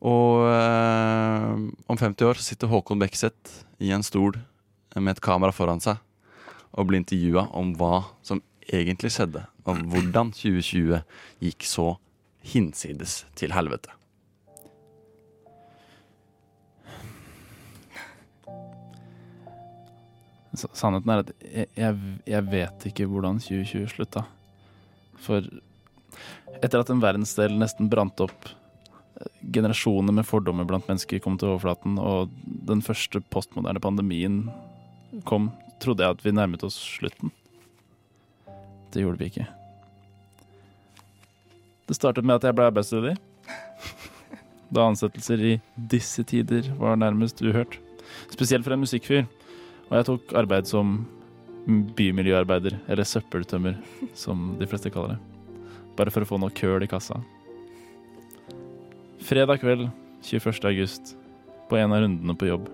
Og uh, om 50 år så sitter Håkon Bekseth i en stol med et kamera foran seg og blir intervjua om hva som egentlig skjedde, og hvordan 2020 gikk så hinsides til helvete. Sannheten er at jeg, jeg, jeg vet ikke hvordan 2020 slutta. For etter at en verdensdel nesten brant opp, eh, generasjoner med fordommer blant mennesker kom til overflaten, og den første postmoderne pandemien kom, trodde jeg at vi nærmet oss slutten. Det gjorde vi ikke. Det startet med at jeg ble arbeidsledig. Da ansettelser i disse tider var nærmest uhørt. Spesielt for en musikkfyr. Og jeg tok arbeid som bymiljøarbeider, eller søppeltømmer, som de fleste kaller det. Bare for å få noe køl i kassa. Fredag kveld 21. august, på en av rundene på jobb,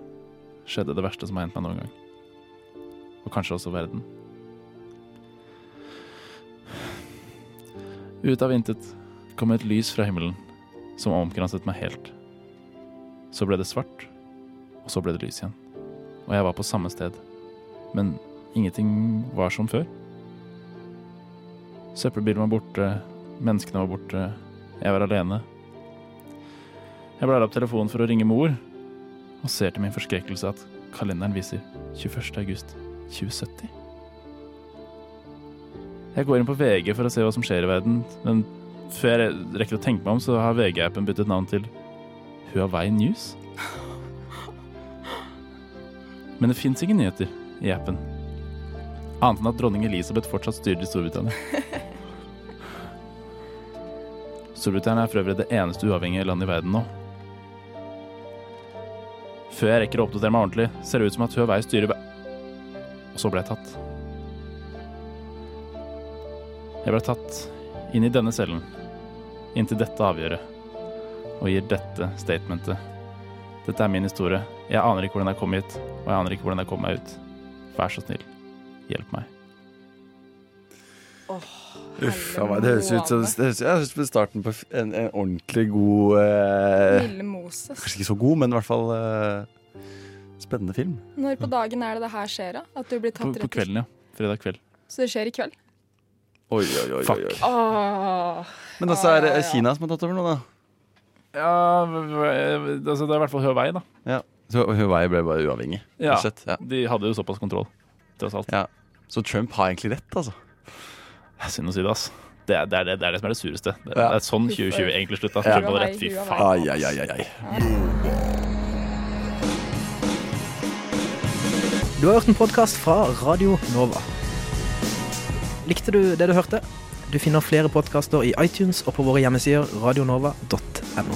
skjedde det verste som har hendt meg noen gang. Og kanskje også verden. Ut av intet kom et lys fra himmelen som omkranset meg helt. Så ble det svart, og så ble det lys igjen. Og jeg var på samme sted. Men ingenting var som før. Søppelbilen var borte, menneskene var borte, jeg var alene. Jeg blar opp telefonen for å ringe mor, og ser til min forskrekkelse at kalenderen viser 21. august 2070. Jeg går inn på VG for å se hva som skjer i verden, men før jeg rekker å tenke meg om, så har VG-appen byttet navn til Huawei News. Men det fins ingen nyheter i appen. Annet enn at dronning Elisabeth fortsatt styrer i Storbritannia. Storbritannia er for øvrig det eneste uavhengige landet i verden nå. Før jeg rekker å oppdatere meg ordentlig, ser det ut som at Huawei styrer Og så ble jeg tatt. Jeg ble tatt inn i denne cellen, inn til dette avgjøret, og gir dette statementet. Dette er min historie. Jeg aner ikke hvordan jeg kom hit, og jeg aner ikke hvordan jeg kom meg ut. Vær så snill, hjelp meg. Uff a meg. Det høres ut som det høres, ut starten på en, en ordentlig god eh, Lille Moses. Kanskje ikke så god, men i hvert fall eh, spennende film. Når på dagen er det det her skjer, da? At du blir tatt på på kvelden, ja. Fredag kveld. Så det skjer i kveld? Oi, oi, oi, oi, oi. Åh. Men også er det Kina som har tatt over nå, da. Ja, v- altså det er i hvert fall Huawei, da. Ja. Så Huawei ble bare uavhengig. Ja, ja. de hadde jo såpass kontroll, tross alt. Ja. Så Trump har egentlig rett, altså. Synd å si det, ass. Det er det, er det, det, er det som er det sureste. Det, Ja. det er sånn 2020 egentlig slutta. Ja. Rett. Fy faen. Ai, ai, ai, ai. Du har hørt en podkast fra Radio Nova. Likte du det du hørte? Du finner flere podkaster i iTunes og på våre hjemmesider radionova.no.